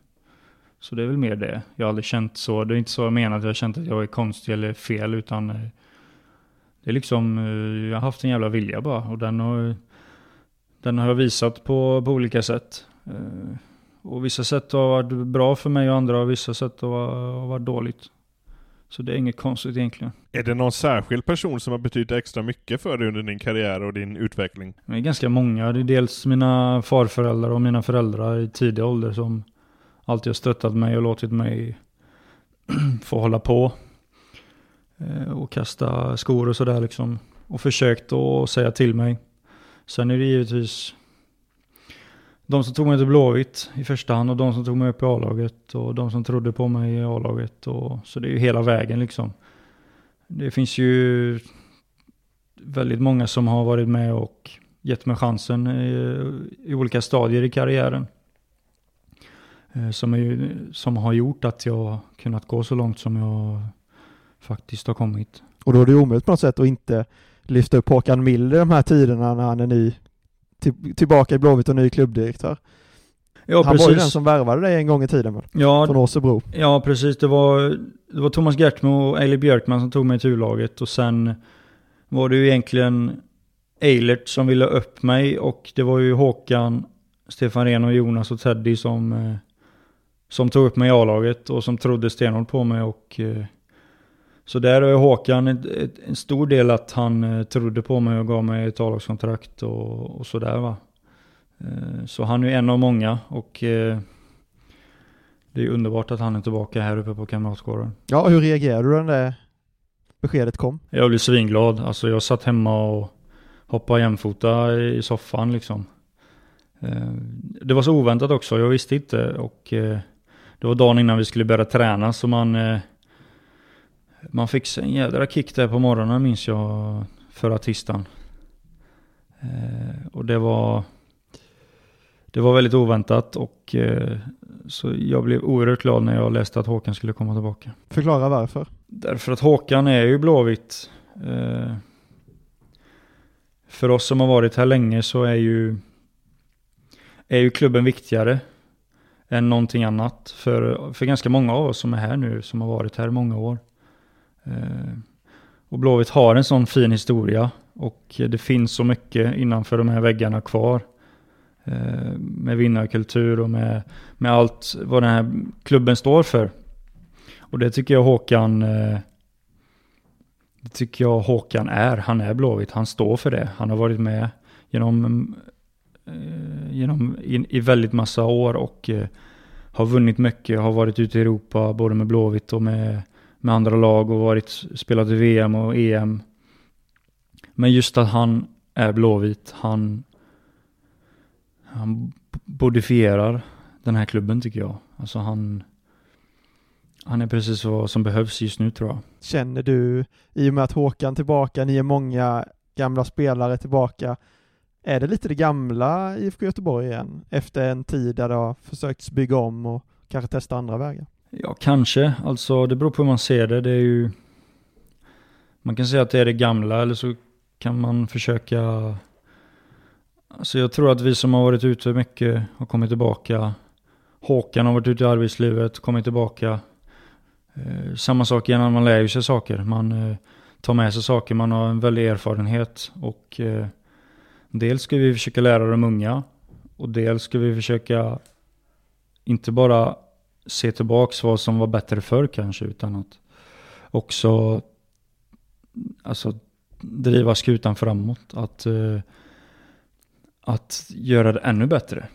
Så det är väl mer det. Jag har aldrig känt så, det är inte så jag menar att jag har känt att jag är konstig eller fel, utan det är liksom, jag har haft en jävla vilja bara och den har den har jag visat på, på olika sätt. Och vissa sätt har varit bra för mig och andra och vissa sätt har, varit dåligt. Så det är inget konstigt egentligen. Är det någon särskild person som har betytt extra mycket för dig under din karriär och din utveckling? Det är ganska många. Det är dels mina farföräldrar och mina föräldrar i tidig ålder som alltid har stöttat mig och låtit mig få hålla på. Eh, Och kasta skor och sådär liksom. Och försökt att säga till mig. Sen är det givetvis de som tog mig till Blåvitt i första hand och de som tog mig upp i A-laget och de som trodde på mig i A-laget. Och, så det är ju hela vägen liksom. Det finns ju väldigt många som har varit med och gett mig chansen i, i olika stadier i karriären. Eh, som, är, som har gjort att jag kunnat gå så långt som jag faktiskt har kommit. Och då är det omöjligt på något sätt att inte lyfta upp Håkan Mild i de här tiderna när han är ny, till, tillbaka i Blåvitt och ny klubbdirektör. Ja, han var ju den som värvade dig en gång i tiden väl? ja, Från Åsebro. Ja, precis. Det var, det var Thomas Gertmo och Eili Björkman som tog mig till U-laget och sen var det ju egentligen Eilert som ville upp mig och det var ju Håkan, Stefan Rehn och Jonas och Teddy som, eh, som tog upp mig i A-laget och som trodde stenhårt på mig och eh, så där är Håkan ett, ett, en stor del att han eh, trodde på mig och gav mig ett A-lagskontrakt och, och sådär va. Eh, så han är en av många och eh, det är underbart att han är tillbaka här uppe på Kamratgården. Ja, hur reagerade du när det beskedet kom? Jag blev svinglad. Alltså jag satt hemma och hoppade jämfota i soffan liksom. Det var så oväntat också, jag visste inte och det var dagen innan vi skulle börja träna så man man fick sig en jädra kick där på morgonen minns jag förra tisdagen. Eh, Och det var det var väldigt oväntat och eh, så jag blev oerhört glad när jag läste att Håkan skulle komma tillbaka. Förklara varför. Därför att Håkan är ju Blåvitt. Eh, för oss som har varit här länge så är ju, är ju klubben viktigare än någonting annat. För, för ganska många av oss som är här nu, som har varit här många år. Eh, och Blåvitt har en sån fin historia och det finns så mycket innanför de här väggarna kvar. Eh, med vinnarkultur och med, med allt vad den här klubben står för. Och det tycker jag Håkan eh, Det tycker jag Håkan är. Han är Blåvitt. Han står för det. Han har varit med genom Genom i, i väldigt massa år och Har vunnit mycket. Har varit ute i Europa både med Blåvitt och med med andra lag och varit Spelat i VM och EM Men just att han är blåvit, Han Han bodifierar Den här klubben tycker jag. Alltså han han är precis vad som behövs just nu tror jag. Känner du, i och med att Håkan tillbaka, ni är många gamla spelare tillbaka, är det lite det gamla IFK Göteborg igen? Efter en tid där det har försökts bygga om och kanske testa andra vägar? Ja, kanske. Alltså det beror på hur man ser det. Det är ju... Man kan säga att det är det gamla eller så kan man försöka... Alltså jag tror att vi som har varit ute mycket har kommit tillbaka. Håkan har varit ute i arbetslivet, kommit tillbaka. Eh, samma sak igen, man lär ju sig saker. Man eh, tar med sig saker, man har en väldig erfarenhet. Och eh, dels ska vi försöka lära de unga. Och dels ska vi försöka inte bara se tillbaks vad som var bättre förr kanske, utan att också alltså, driva skutan framåt. Att, uh, att göra det ännu bättre.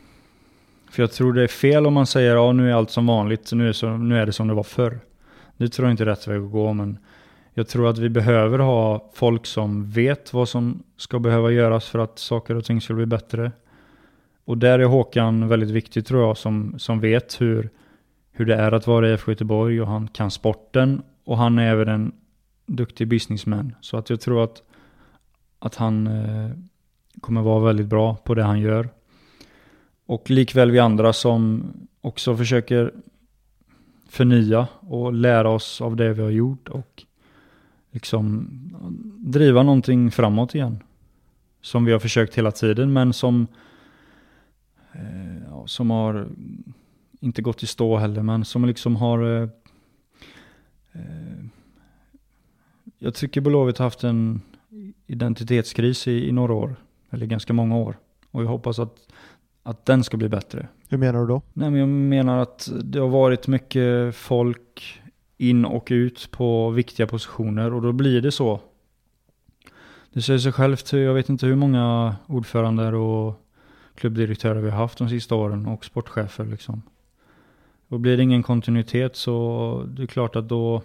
För jag tror det är fel om man säger ja nu är allt som vanligt, nu är, så, nu är det som det var förr. Det tror jag inte är rätt väg att gå, men jag tror att vi behöver ha folk som vet vad som ska behöva göras för att saker och ting ska bli bättre. Och där är Håkan väldigt viktig tror jag, som, som vet hur, hur det är att vara i IFK Göteborg och han kan sporten och han är även en duktig businessman. Så att jag tror att, att han eh, kommer vara väldigt bra på det han gör. Och likväl vi andra som också försöker förnya och lära oss av det vi har gjort och liksom driva någonting framåt igen. Som vi har försökt hela tiden men som eh, som har inte gått i stå heller men som liksom har eh, eh, jag tycker Blåvitt har haft en identitetskris i, i några år. Eller ganska många år. Och jag hoppas att, att den ska bli bättre. Hur menar du då? Nej, men jag menar att det har varit mycket folk in och ut på viktiga positioner och då blir det så. Det säger sig självt, jag vet inte hur många ordförande och klubbdirektörer vi har haft de sista åren och sportchefer liksom. Och blir det ingen kontinuitet så det är klart att då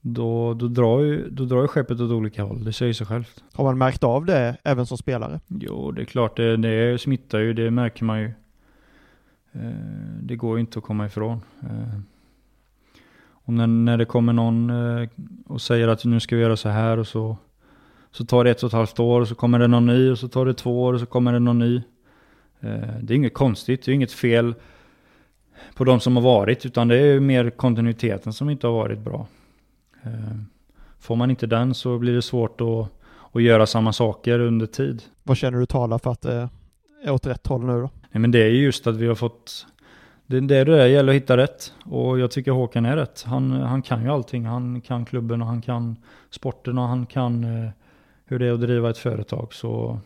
då, då, drar ju, då drar ju skeppet åt olika håll, det säger sig självt. Har man märkt av det även som spelare? Jo, det är klart, det, det smittar ju, det märker man ju. Eh, Det går ju inte att komma ifrån. Eh, Och när, när det kommer någon eh, och säger att nu ska vi göra så här och så, så tar det ett och ett halvt år och så kommer det någon ny och så tar det två år och så kommer det någon ny. Det är inget konstigt, det är inget fel på de som har varit, utan det är mer kontinuiteten som inte har varit bra. Eh, Får man inte den så blir det svårt att, att göra samma saker under tid. Vad känner du talar för att det är åt rätt håll nu då? Nej men det är ju just att vi har fått det, det är det gäller att hitta rätt. Och jag tycker Håkan är rätt. Han, han kan ju allting. Han kan klubben och han kan sporten och han kan eh, hur det är att driva ett företag. Så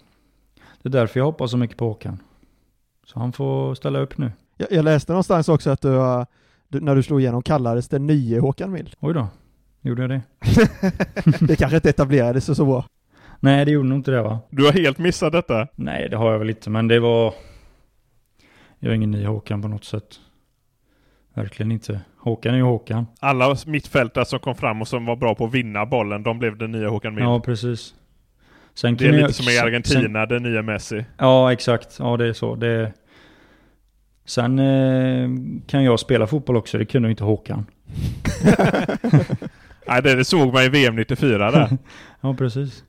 det är därför jag hoppas så mycket på Håkan. Så han får ställa upp nu. Jag, jag läste någonstans också att du, du, när du slog igenom kallades det nye Håkan Mild. Oj då, gjorde jag det? det kanske inte etablerades så, så bra. Nej, det gjorde nog inte det va? Du har helt missat detta. Nej, det har jag väl inte, men det var... Jag är ingen ny Håkan på något sätt. Verkligen inte. Håkan är ju Håkan. Alla mittfältare som kom fram och som var bra på att vinna bollen, de blev den nya Håkan Mild. Ja, precis. Sen det är lite jag- som i sen- Argentina, den nya Messi. Ja, exakt. Ja, det är så. Det... Sen eh, kan jag spela fotboll också, det kunde ju inte Håkan. Nej, det, det såg man i VM 94 där. Ja, precis.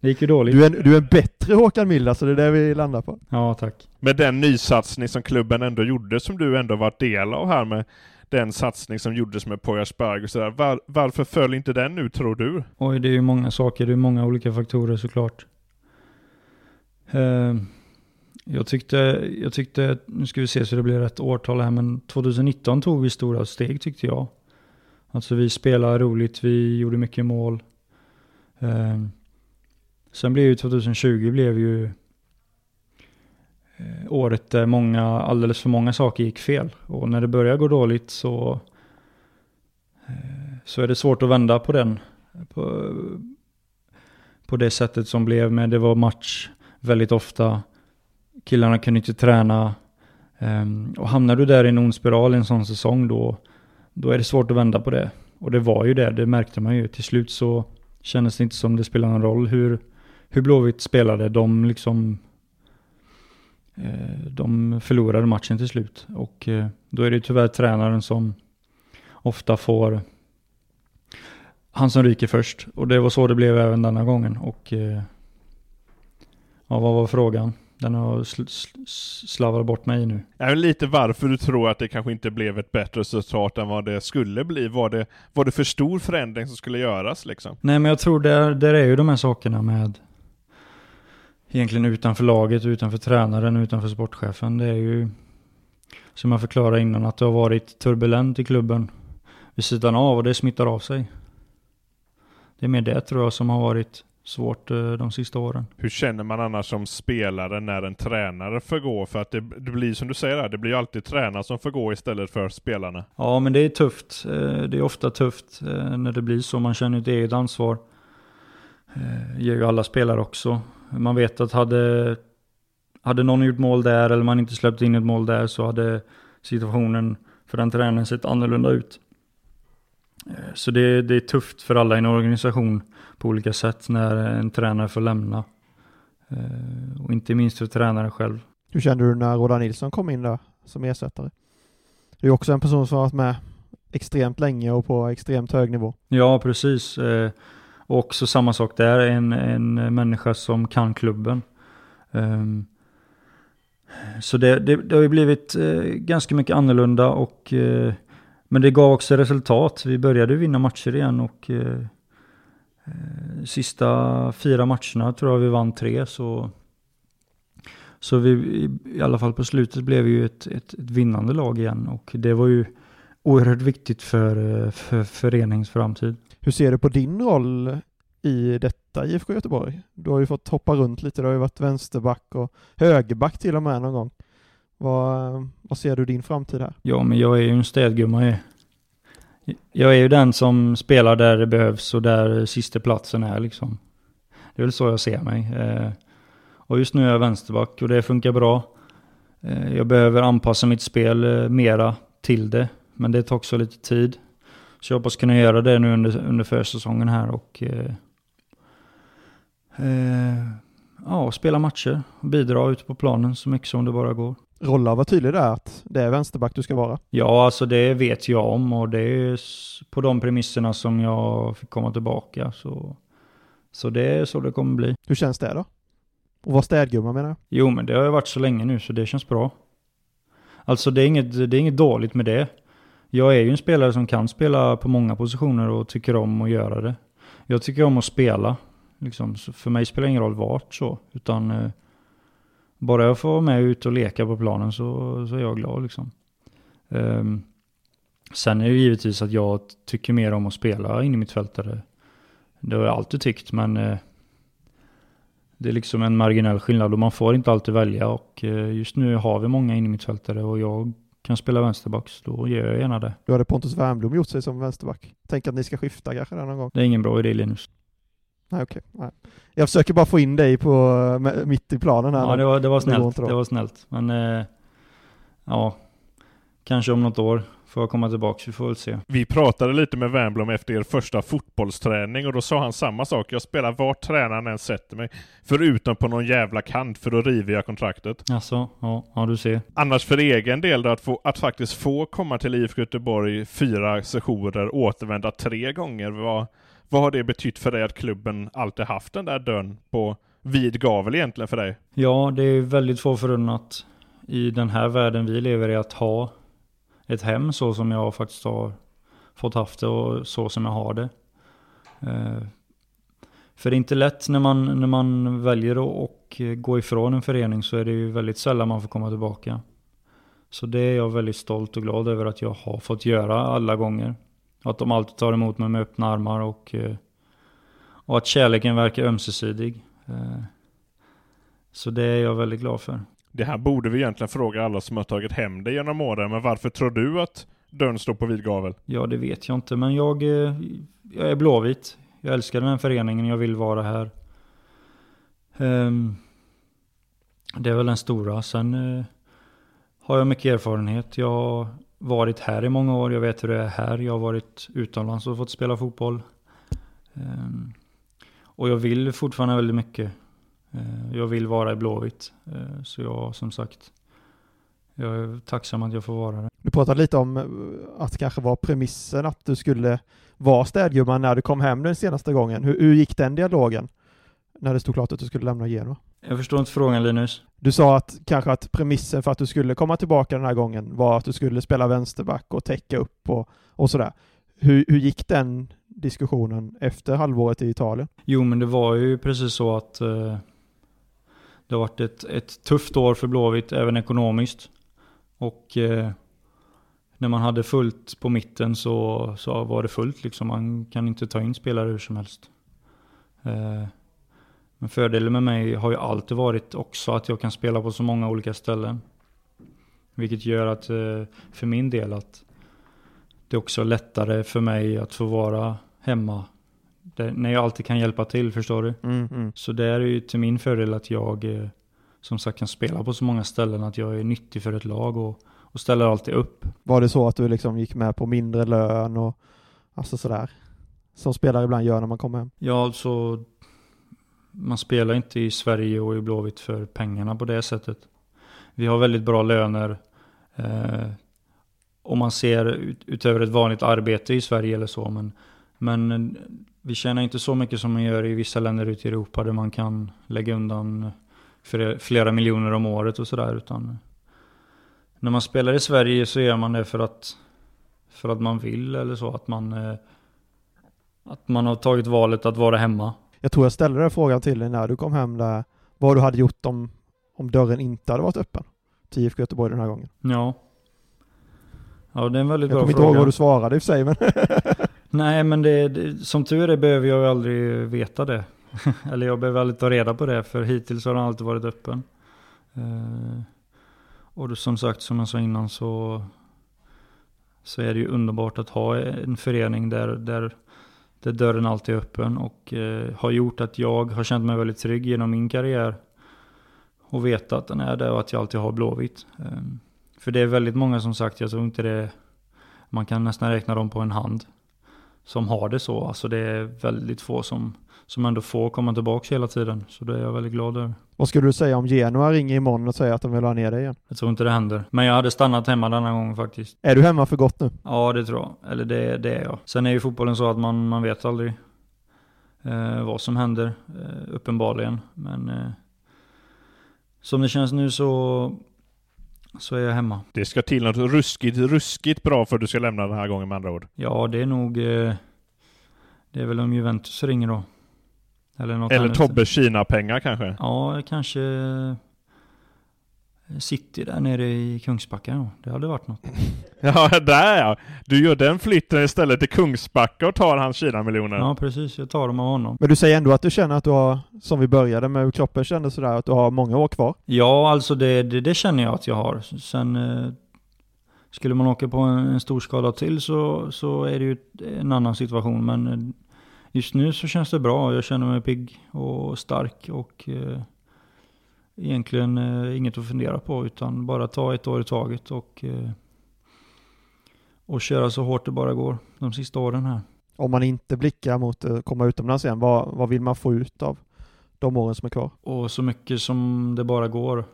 Det gick ju dåligt. Du är, en, du är en bättre Håkan Mild, alltså det är det vi landar på. Ja, tack. med den nysatsning som klubben ändå gjorde, som du ändå varit del av här med den satsning som gjordes med Poyarsberg och sådär. Var, varför föll inte den ut tror du? Oj, det är ju många saker. Det är många olika faktorer såklart. Eh, jag tyckte, jag tyckte, nu ska vi se så det blir rätt årtal här, men 2019 tog vi stora steg tyckte jag. Alltså vi spelade roligt, vi gjorde mycket mål. Eh, sen blev ju 2020 blev ju eh, året där många, alldeles för många saker gick fel. Och när det börjar gå dåligt så, eh, så är det svårt att vända på den på, på det sättet som blev. Men det var match väldigt ofta. Killarna kunde inte träna. Um, och hamnar du där i en ond spiral i en sån säsong då, då är det svårt att vända på det. Och det var ju det, det märkte man ju. Till slut så kändes det inte som det spelade någon roll hur, hur Blåvitt spelade. De liksom eh, de förlorade matchen till slut. Och eh, då är det tyvärr tränaren som ofta får han som ryker först. Och det var så det blev även denna gången. Och eh, ja, vad var frågan? Den har sl- sl- slavat bort mig nu. Vet lite varför du tror att det kanske inte blev ett bättre resultat än vad det skulle bli. Var det, var det för stor förändring som skulle göras liksom? Nej men jag tror där, där är ju de här sakerna med egentligen utanför laget, utanför tränaren, utanför sportchefen. Det är ju som jag förklarade innan att det har varit turbulent i klubben vid sidan av och det smittar av sig. Det är mer det tror jag som har varit svårt eh, de sista åren. Hur känner man annars som spelare när en tränare får gå? För att det, det blir som du säger, där, det blir ju alltid tränare som får gå istället för spelarna. Ja, men det är tufft. Eh, Det är ofta tufft eh, när det blir så. Man känner ett eget ansvar. Det gör ju alla spelare också. Man vet att hade, hade någon gjort mål där eller man inte släppt in ett mål där så hade situationen för den tränaren sett annorlunda ut. Så det, det är tufft för alla i en organisation på olika sätt när en tränare får lämna. Eh, Och inte minst för tränaren själv. Hur kände du när Roda Nilsson kom in där som ersättare? Det är också en person som har varit med extremt länge och på extremt hög nivå. Ja, precis. Eh, Och också samma sak där, en, en människa som kan klubben. Ehm, Så det, det, det har ju blivit eh, ganska mycket annorlunda och men det gav också resultat. Vi började vinna matcher igen och sista fyra matcherna tror jag vi vann tre så så vi, i, alla fall på slutet blev vi ju ett, ett, ett vinnande lag igen och det var ju oerhört viktigt för, eh, för föreningens framtid. Hur ser du på din roll i detta IFK Göteborg? Du har ju fått hoppa runt lite, du har ju varit vänsterback och högerback till och med någon gång. Vad, vad ser du din framtid här? Ja, men jag är ju en städgumma. Jag, är ju den som spelar där det behövs och där sista platsen är liksom. Det är väl så jag ser mig. Eh, och just nu är jag vänsterback och det funkar bra. Eh, jag behöver anpassa mitt spel eh, mera till det, men det tar också lite tid. Så jag hoppas kunna göra det nu under, under försäsongen här och eh, ja, spela matcher och bidra ute på planen så mycket som det bara går. Rolla var tydlig där att det är vänsterback du ska vara. Ja, alltså det vet jag om och det är på de premisserna som jag fick komma tillbaka. Så, så det är så det kommer bli. Hur känns det då? Och vara städgumma menar jag. Jo, men det har jag varit så länge nu så det känns bra. Alltså det är inget, det är inget dåligt med det. Jag är ju en spelare som kan spela på många positioner och tycker om att göra det. Jag tycker om att spela. Liksom, för mig spelar det ingen roll vart så. Utan eh, bara jag får vara med ut och leka på planen så, så är jag glad liksom. Ehm, sen är det givetvis att jag tycker mer om att spela in i mitt fältare. Det har jag alltid tyckt, men eh, det är liksom en marginell skillnad och man får inte alltid välja. Och eh, just nu har vi många in i mitt fältare och jag kan spela vänsterbacks, då gör jag gärna det. Då hade Pontus Wernbloom gjort sig som vänsterback. Tänk att ni ska skifta kanske där någon gång. Det är ingen bra idé Linus. Nej, okej. Nej. Jag försöker bara få in dig på, med, mitt i planen här. Ja, det var, det var Det snällt. då. Det var snällt. Men eh, ja, kanske om något år får jag komma tillbaka. Vi får väl se. Vi pratade lite med Wernbloom efter er första fotbollsträning och då sa han samma sak. Jag spelar vart tränaren än sätter mig. Förutom på någon jävla kant för då river jag kontraktet. Alltså, ja, ja du ser. Annars för egen del då, att, få, att faktiskt få komma till IFK Göteborg fyra sessioner, återvända tre gånger. Vad, vad har det betytt för dig att klubben alltid haft den där dörren på vid gavel egentligen för dig? Ja, det är väldigt få förunnat i den här världen vi lever i att ha ett hem så som jag faktiskt har fått haft det och så som jag har det. Eh, för det är inte lätt när man, när man väljer att gå ifrån en förening så är det ju väldigt sällan man får komma tillbaka. Så det är jag väldigt stolt och glad över att jag har fått göra alla gånger. Att de alltid tar emot mig med öppna armar och, eh, och att kärleken verkar ömsesidig. Eh, Så det är jag väldigt glad för. Det här borde vi egentligen fråga alla som har tagit hem det genom åren, men varför tror du att dörren står på vid gavel? Ja, det vet jag inte, men jag, eh, jag är blåvit. Jag älskar den här föreningen, jag vill vara här. Ehm, det är väl den stora. Sen har jag mycket erfarenhet. Jag varit här i många år, jag vet hur det är här. Jag har varit utomlands och fått spela fotboll. Ehm, och jag vill fortfarande väldigt mycket. Ehm, jag vill vara i Blåvitt. Ehm, så jag, som sagt, jag är tacksam att jag får vara det. Du pratade lite om eh, att det kanske var premissen att du skulle vara städgumman när du kom hem den senaste gången. Hur, hur gick den dialogen? När det stod klart att du skulle lämna Genoa? Jag förstår inte frågan Linus. Du sa att kanske att premissen för att du skulle komma tillbaka den här gången var att du skulle spela vänsterback och täcka upp och, och sådär. Hur, hur gick den diskussionen efter halvåret i Italien? Jo, men det var ju precis så att eh, det har varit ett, ett tufft år för Blåvitt, även ekonomiskt. Och eh, när man hade fullt på mitten så, så var det fullt liksom. Man kan inte ta in spelare hur som helst. Eh, men fördelen med mig har ju alltid varit också att jag kan spela på så många olika ställen. Vilket gör att eh, för min del att det är också lättare för mig att få vara hemma. Där, när jag alltid kan hjälpa till, förstår du? Mm, mm. Så det är ju till min fördel att jag eh, som sagt kan spela på så många ställen att jag är nyttig för ett lag och, och ställer alltid upp. Var det så att du liksom gick med på mindre lön och alltså sådär? Som spelare ibland gör när man kommer hem. Ja, alltså man spelar inte i Sverige och i Blåvitt för pengarna på det sättet. Vi har väldigt bra löner. Eh, om man ser ut, utöver ett vanligt arbete i Sverige eller så. Men, men eh, vi tjänar inte så mycket som man gör i vissa länder ute i Europa där man kan lägga undan flera miljoner om året och sådär. Utan eh, när man spelar i Sverige så gör man det för att, för att man vill eller så. Att man, eh, att man har tagit valet att vara hemma. Jag tror jag ställde den frågan till dig när du kom hem där, vad du hade gjort om, om dörren inte hade varit öppen till IFK Göteborg den här gången. Ja. Ja, det är en väldigt Jag bra kommer inte ihåg fråga. vad du svarade i och för sig, men Nej, men det, det, som tur är behöver jag ju aldrig veta det. Eller jag behöver aldrig ta reda på det, för hittills har den alltid varit öppen. Eh, och då, som sagt, som jag sa innan så, så är det ju underbart att ha en förening där, där, där dörren alltid är öppen och eh, har gjort att jag har känt mig väldigt trygg genom min karriär. Och veta att den är där och att jag alltid har Blåvitt. Eh, för det är väldigt många som sagt, jag tror inte det man kan nästan räkna dem på en hand som har det så. Alltså det är väldigt få som, som ändå får komma tillbaka hela tiden. Så det är jag väldigt glad över. vad skulle du säga om Genoa ringer imorgon och säger att de vill ha ner dig igen? Jag tror inte det händer. Men jag hade stannat hemma denna gången faktiskt. Är du hemma för gott nu? Ja, det tror jag. Eller det, det är jag. Sen är ju fotbollen så att man, man vet aldrig eh, vad som händer, eh, uppenbarligen. Men eh, som det känns nu så, så är jag hemma. Det ska till något ruskigt, ruskigt bra för att du ska lämna den här gången med andra ord. Ja, det är nog... Eh, det är väl om Juventus ringer då. Eller något Eller. Tobbes Kina-pengar kanske? Ja, kanske City där nere i Kungsbacka. Ja. Det hade varit något. Ja, där ja. Du gör den flytten istället till Kungsbacka och tar hans Kina-miljoner. Ja precis, jag tar dem av honom. Men du säger ändå att du känner att du har, som vi började med hur kroppen kände sådär, att du har många år kvar? Ja, alltså det, det, det känner jag att jag har. Sen eh, skulle man åka på en, en stor skada till så, så är det ju en annan situation. Men eh, just nu så känns det bra. Jag känner mig pigg och stark och eh, egentligen eh, inget att fundera på utan bara ta ett år i taget och, eh, och köra så hårt det bara går de sista åren här. Om man inte blickar mot att komma utomlands igen, vad, vad vill man få ut av de åren som är kvar? Och så mycket som det bara går.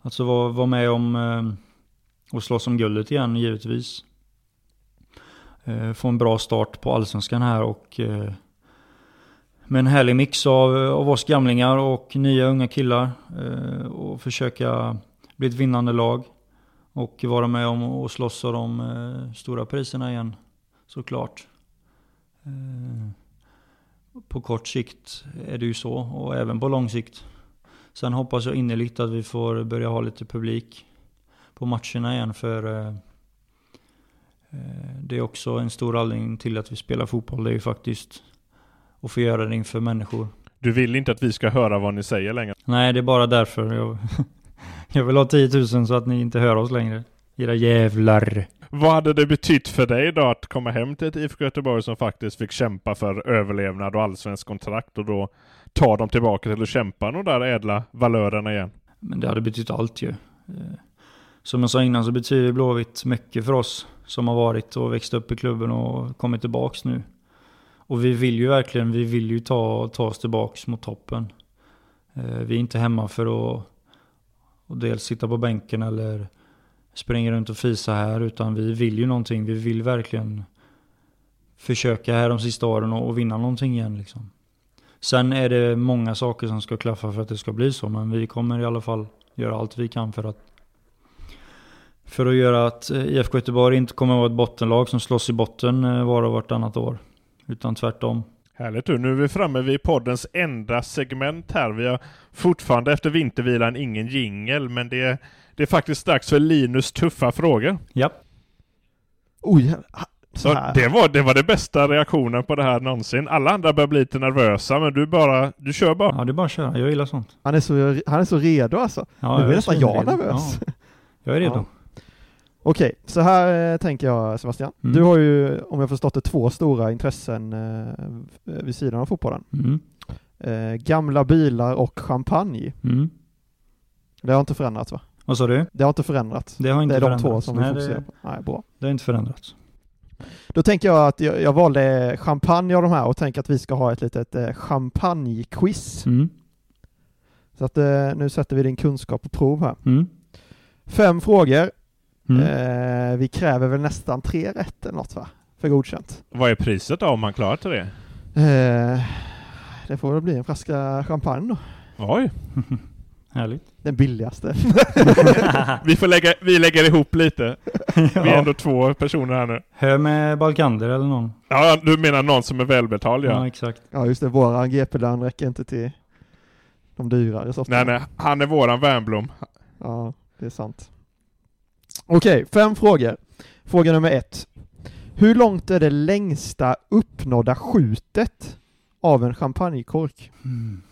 Alltså vara vara med om eh, och slåss om guldet igen givetvis. Eh, få en bra start på allsvenskan här och eh, med en härlig mix av, av oss gamlingar och nya unga killar. Eh, och försöka bli ett vinnande lag. Och vara med om och slåss om de eh, stora priserna igen. Såklart. Eh, på kort sikt är det ju så och även på lång sikt. Sen hoppas jag innerligt att vi får börja ha lite publik på matcherna igen för eh, eh det är också en stor anledning till att vi spelar fotboll. Det är ju faktiskt att få göra det inför människor. Du vill inte att vi ska höra vad ni säger längre. Nej, det är bara därför. Jag, jag vill ha 10 000 så att ni inte hör oss längre. Era jävlar. Vad hade det betytt för dig då att komma hem till ett IFK Göteborg som faktiskt fick kämpa för överlevnad och allsvensk kontrakt och då ta dem tillbaka till att kämpa de där ädla valörerna igen? Men det hade betytt allt ju. Eh, Som jag sa innan så betyder Blåvitt mycket för oss som har varit och växt upp i klubben och kommit tillbaks nu. Och vi vill ju verkligen, vi vill ju ta, ta oss tillbaks mot toppen. Eh, Vi är inte hemma för att och dels sitta på bänken eller springa runt och fisa här utan vi vill ju någonting. Vi vill verkligen försöka här de sista åren och, och vinna någonting igen liksom. Sen är det många saker som ska klaffa för att det ska bli så, men vi kommer i alla fall göra allt vi kan för att för att göra att eh, IFK Göteborg inte kommer att vara ett bottenlag som slåss i botten eh, var och vartannat år. Utan tvärtom. Härligt du. Nu är vi framme vid poddens enda segment här. Vi har fortfarande efter vintervilan ingen jingel, men det är, det är faktiskt dags för Linus tuffa frågor. Ja. Oj, så det, var, det var det bästa reaktionen på det här någonsin. Alla andra börjar bli lite nervösa, men du bara, du kör bara. Ja, det är bara att köra. Jag gillar sånt. Han är så, han är så redo alltså. Ja, nu är jag nästan så jag redo. nervös. Ja, jag är redo. Ja. Okej, så här eh, tänker jag Sebastian. Mm. Du har ju, om jag förstått det, två stora intressen eh, vid sidan av fotbollen. Mm. Eh, gamla bilar och champagne. Mm. Det har inte förändrats va? Vad sa du? Det har inte förändrats. Det har inte det är de förändrats. två som vi Nej, fokuserar det, på. Nej, bra. det har inte förändrats. Då tänker jag att jag, jag valde champagne av de här och tänker att vi ska ha ett litet eh, champagnequiz. Mm. Så att eh, nu sätter vi din kunskap på prov här. Mm. Fem frågor. Mm. Eh, vi kräver väl nästan tre rätt eller något va? För godkänt. Vad är priset då om man klarar till det? Eh, det får väl bli en flaska champagne då. Oj! Härligt. Den billigaste. Vi, får lägga, vi lägger ihop lite. Vi är ja. ändå två personer här nu. Hör med Balkander eller någon. Ja, du menar någon som är välbetald Ja, ja. exakt. ja just det, våran GP-lön räcker inte till de dyrare sorterna. Nej, nej, han är våran Wernbloom. Ja, det är sant. Okej, fem frågor. Fråga nummer ett. Hur långt är det längsta uppnådda skjutet av en champagnekork? Mm.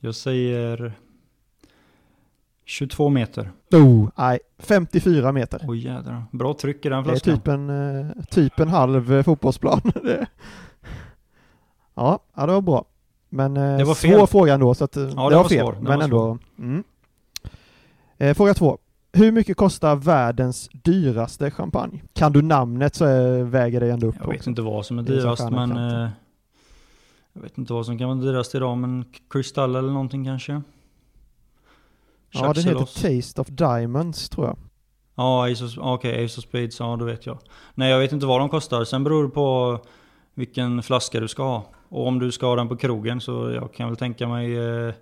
Jag säger 22 meter. Oh, nej, 54 meter. Oj jädrar. Bra tryck i den Det är flaskan. typ en, eh, typ en halv eh, fotbollsplan. Ja, ja, det var bra. Men eh, Det var svår fel. fråga ändå, så att eh, det, det var var fel. svår. Det men var ändå. Mm. Fråga två. Hur mycket kostar världens dyraste champagne? Kan du namnet så eh, väger det ändå upp. Jag vet också. inte vad som är är dyrast stjärna men... Eh, jag vet inte vad som kan vara dyrast idag men Crystal eller någonting kanske? Ja, den heter Taste of Diamonds tror jag. Ja, Ace of, okej, Ace of Spades, ja då vet jag. Nej jag vet inte vad de kostar, sen beror det på vilken flaska du ska ha. Och om du ska ha den på krogen så jag kan väl tänka mig eh,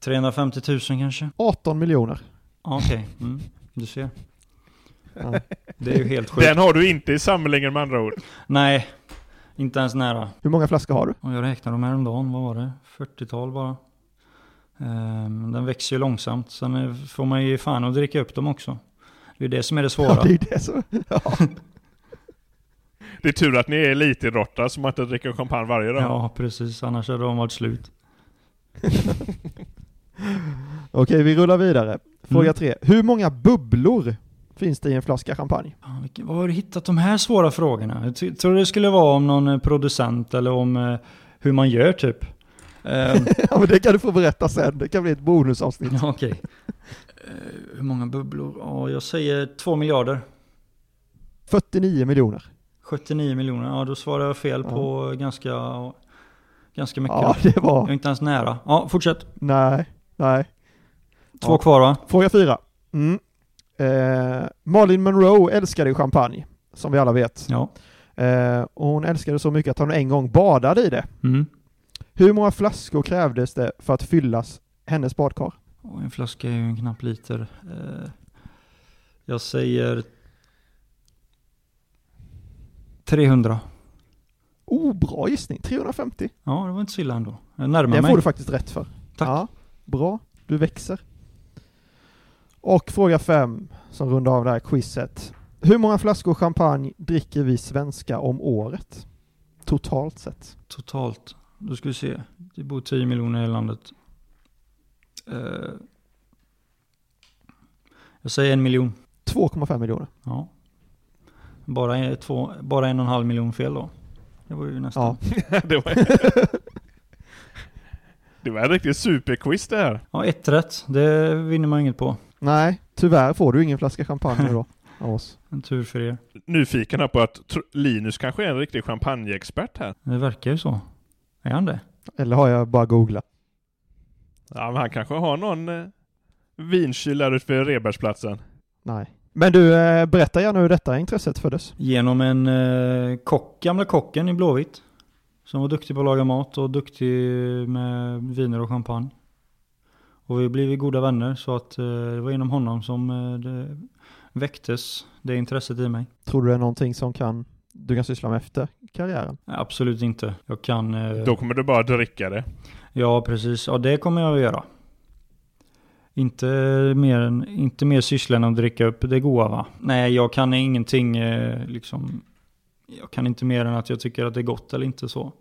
350 000 kanske? 18 miljoner. Ja, Okej, mm, du ser. Ja. Det är ju helt sjukt. Den har du inte i samlingen med andra ord. Nej, inte ens nära. Hur många flaskor har du? Och jag räknade dem häromdagen, vad var det? 40-tal bara. Ehm, Den växer ju långsamt. Sen är- får man ju fan att dricka upp dem också. Det är det som är det Ja, svåra. det är det som... Ja. Det är tur att ni är elitidrottare man inte dricker champagne varje dag. Ja, precis. Annars hade de varit slut. Okej, vi rullar vidare. Fråga Mm. tre. Hur många bubblor finns det i en flaska champagne? Fan, Var har du hittat de här svåra frågorna? Jag ty- tror det skulle vara om någon eh, producent eller om eh, hur man gör typ. Ehm, ja, men det kan du få berätta sen. Det kan bli ett bonusavsnitt. Ja, Okej. Eh, hur många bubblor? Ja, jag säger 2 miljarder. 49 miljoner. 79 miljoner. Ja, då svarar jag fel Ja. på ganska, ganska mycket. Ja, det var... Jag är inte ens nära. Ja, fortsätt. Nej, nej. Två Ja. kvar va? Fråga fyra. Mm. Eh, Marilyn Monroe älskade champagne, som vi alla vet. Ja. Eh, och hon älskade så mycket att hon en gång badade i det. Mm. Hur många flaskor krävdes det för att fyllas hennes badkar? En flaska är ju en knapp liter. Eh, jag säger 300. Oh, bra gissning. 350. Ja, det var inte så illa ändå. Jag närmar Den mig. får du faktiskt rätt för. Tack. Ja, bra. Du växer. Och fråga fem, som rundar av det här quizet. Hur många flaskor champagne dricker vi svenskar om året? Totalt sett. Totalt. Då ska vi se. Det bor 10 miljoner i landet. Eh, jag säger en miljon. 2,5 miljoner. Ja. Bara, en- två, bara en och en halv miljon fel då. Det var ju nästan. Ja. det, var... det var en riktig superquiz det här. Ja, ett rätt. Det vinner man inget på. Nej, tyvärr får du ingen flaska champagne då. Av oss. En tur för er. Nyfiken här på att Linus kanske är en riktig champagneexpert här. Det verkar ju så. Är han det? Eller har jag bara googlat? Ja, men han kanske har någon eh, vinkyl där ute vid Rebergsplatsen. Nej. Men du, eh, berätta gärna hur detta intresset föddes. Genom en eh, kock, gamla kocken i Blåvitt. Som var duktig på att laga mat och duktig med viner och champagne. Och vi blev goda vänner så att eh, det var genom honom som eh, det väcktes det intresset i mig. Tror du det är någonting som kan, du kan syssla med efter karriären? Absolut inte. Jag kan... eh, Då kommer du bara dricka det. Ja, precis. Ja, det kommer jag att göra. Inte mer, än, inte mer syssla än att dricka upp det goda va? Nej, jag kan ingenting liksom. Jag kan inte mer än att jag tycker att det är gott eller inte så.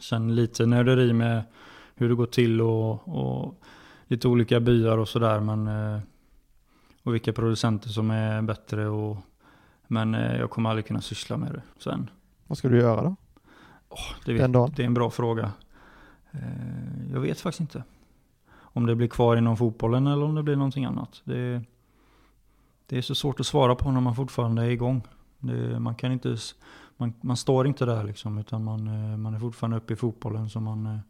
Sen lite nörderi med hur det går till och, och lite olika byar och sådär. Men eh, och vilka producenter som är bättre och men eh, jag kommer aldrig kunna syssla med det sen. Vad ska du göra då? Det, Den dagen? vet, det är en bra fråga. Eh, Jag vet faktiskt inte. Om det blir kvar inom fotbollen eller om det blir någonting annat. Det, det är så svårt att svara på när man fortfarande är igång. Det, man, kan inte, man, man står inte där liksom, utan man, man är fortfarande uppe i fotbollen. Så man,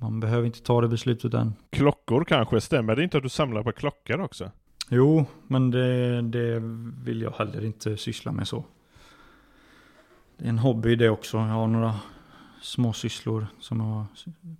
man behöver inte ta det beslutet än. Klockor kanske, stämmer det inte att du samlar på klockor också? Jo, men det, det vill jag heller inte syssla med så. Det är en hobby det också. Jag har några små sysslor som jag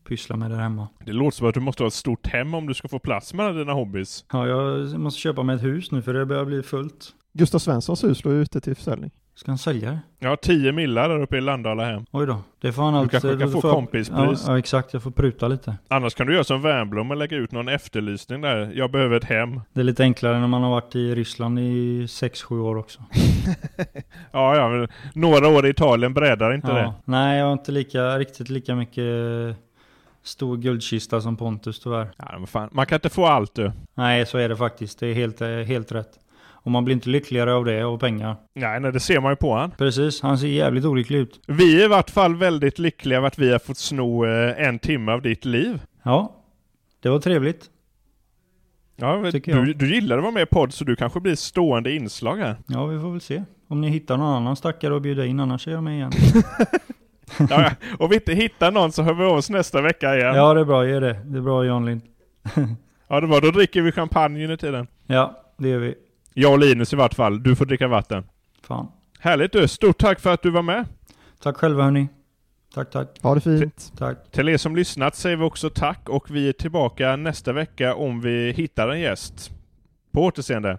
pysslar med där hemma. Det låter som att du måste ha ett stort hem om du ska få plats med alla dina hobbys. Ja, jag måste köpa mig ett hus nu för det börjar bli fullt. Gustav Svenssons hus låg ute till försäljning. Ska han sälja det? Jag har 10 millar där uppe i Landala hem. Oj då. Det får han Du alltid... kanske kan få får kompispris. Ja, ja, exakt. Jag får pruta lite. Annars kan du göra som Wernbloom och lägga ut någon efterlysning där. Jag behöver ett hem. Det är lite enklare när man har varit i Ryssland i 6-7 år också. Ja, ja, men några år i Italien breddar inte Ja. det. Nej, jag har inte lika, riktigt lika mycket eh, stor guldkista som Pontus tyvärr. Ja, men fan. Man kan inte få allt du. Nej, så är det faktiskt. Det är helt, eh, helt rätt. Och man blir inte lyckligare av det, och pengar. Nej, nej, det ser man ju på han. Precis, han ser jävligt olycklig ut. Vi är i vart fall väldigt lyckliga över att vi har fått sno eh, en timme av ditt liv. Ja, det var trevligt. Ja, du, du gillar att vara med i podd så du kanske blir stående inslag här. Ja, vi får väl se. Om ni hittar någon annan stackare att bjuda in, annars är jag med igen. Ja. Om vi inte hittar någon så hör vi av oss nästa vecka igen. Ja, det är bra, gör det. Det är bra Jan Lind. Ja, det var. Då dricker vi champagne under tiden. Ja, det gör vi. Jag och Linus i vart fall. Du får dricka vatten. Fan. Härligt du. Stort tack för att du var med. Tack själva hörni. Tack, tack. Ha det fint. Tack. Till er som lyssnat säger vi också tack och vi är tillbaka nästa vecka om vi hittar en gäst. På återseende.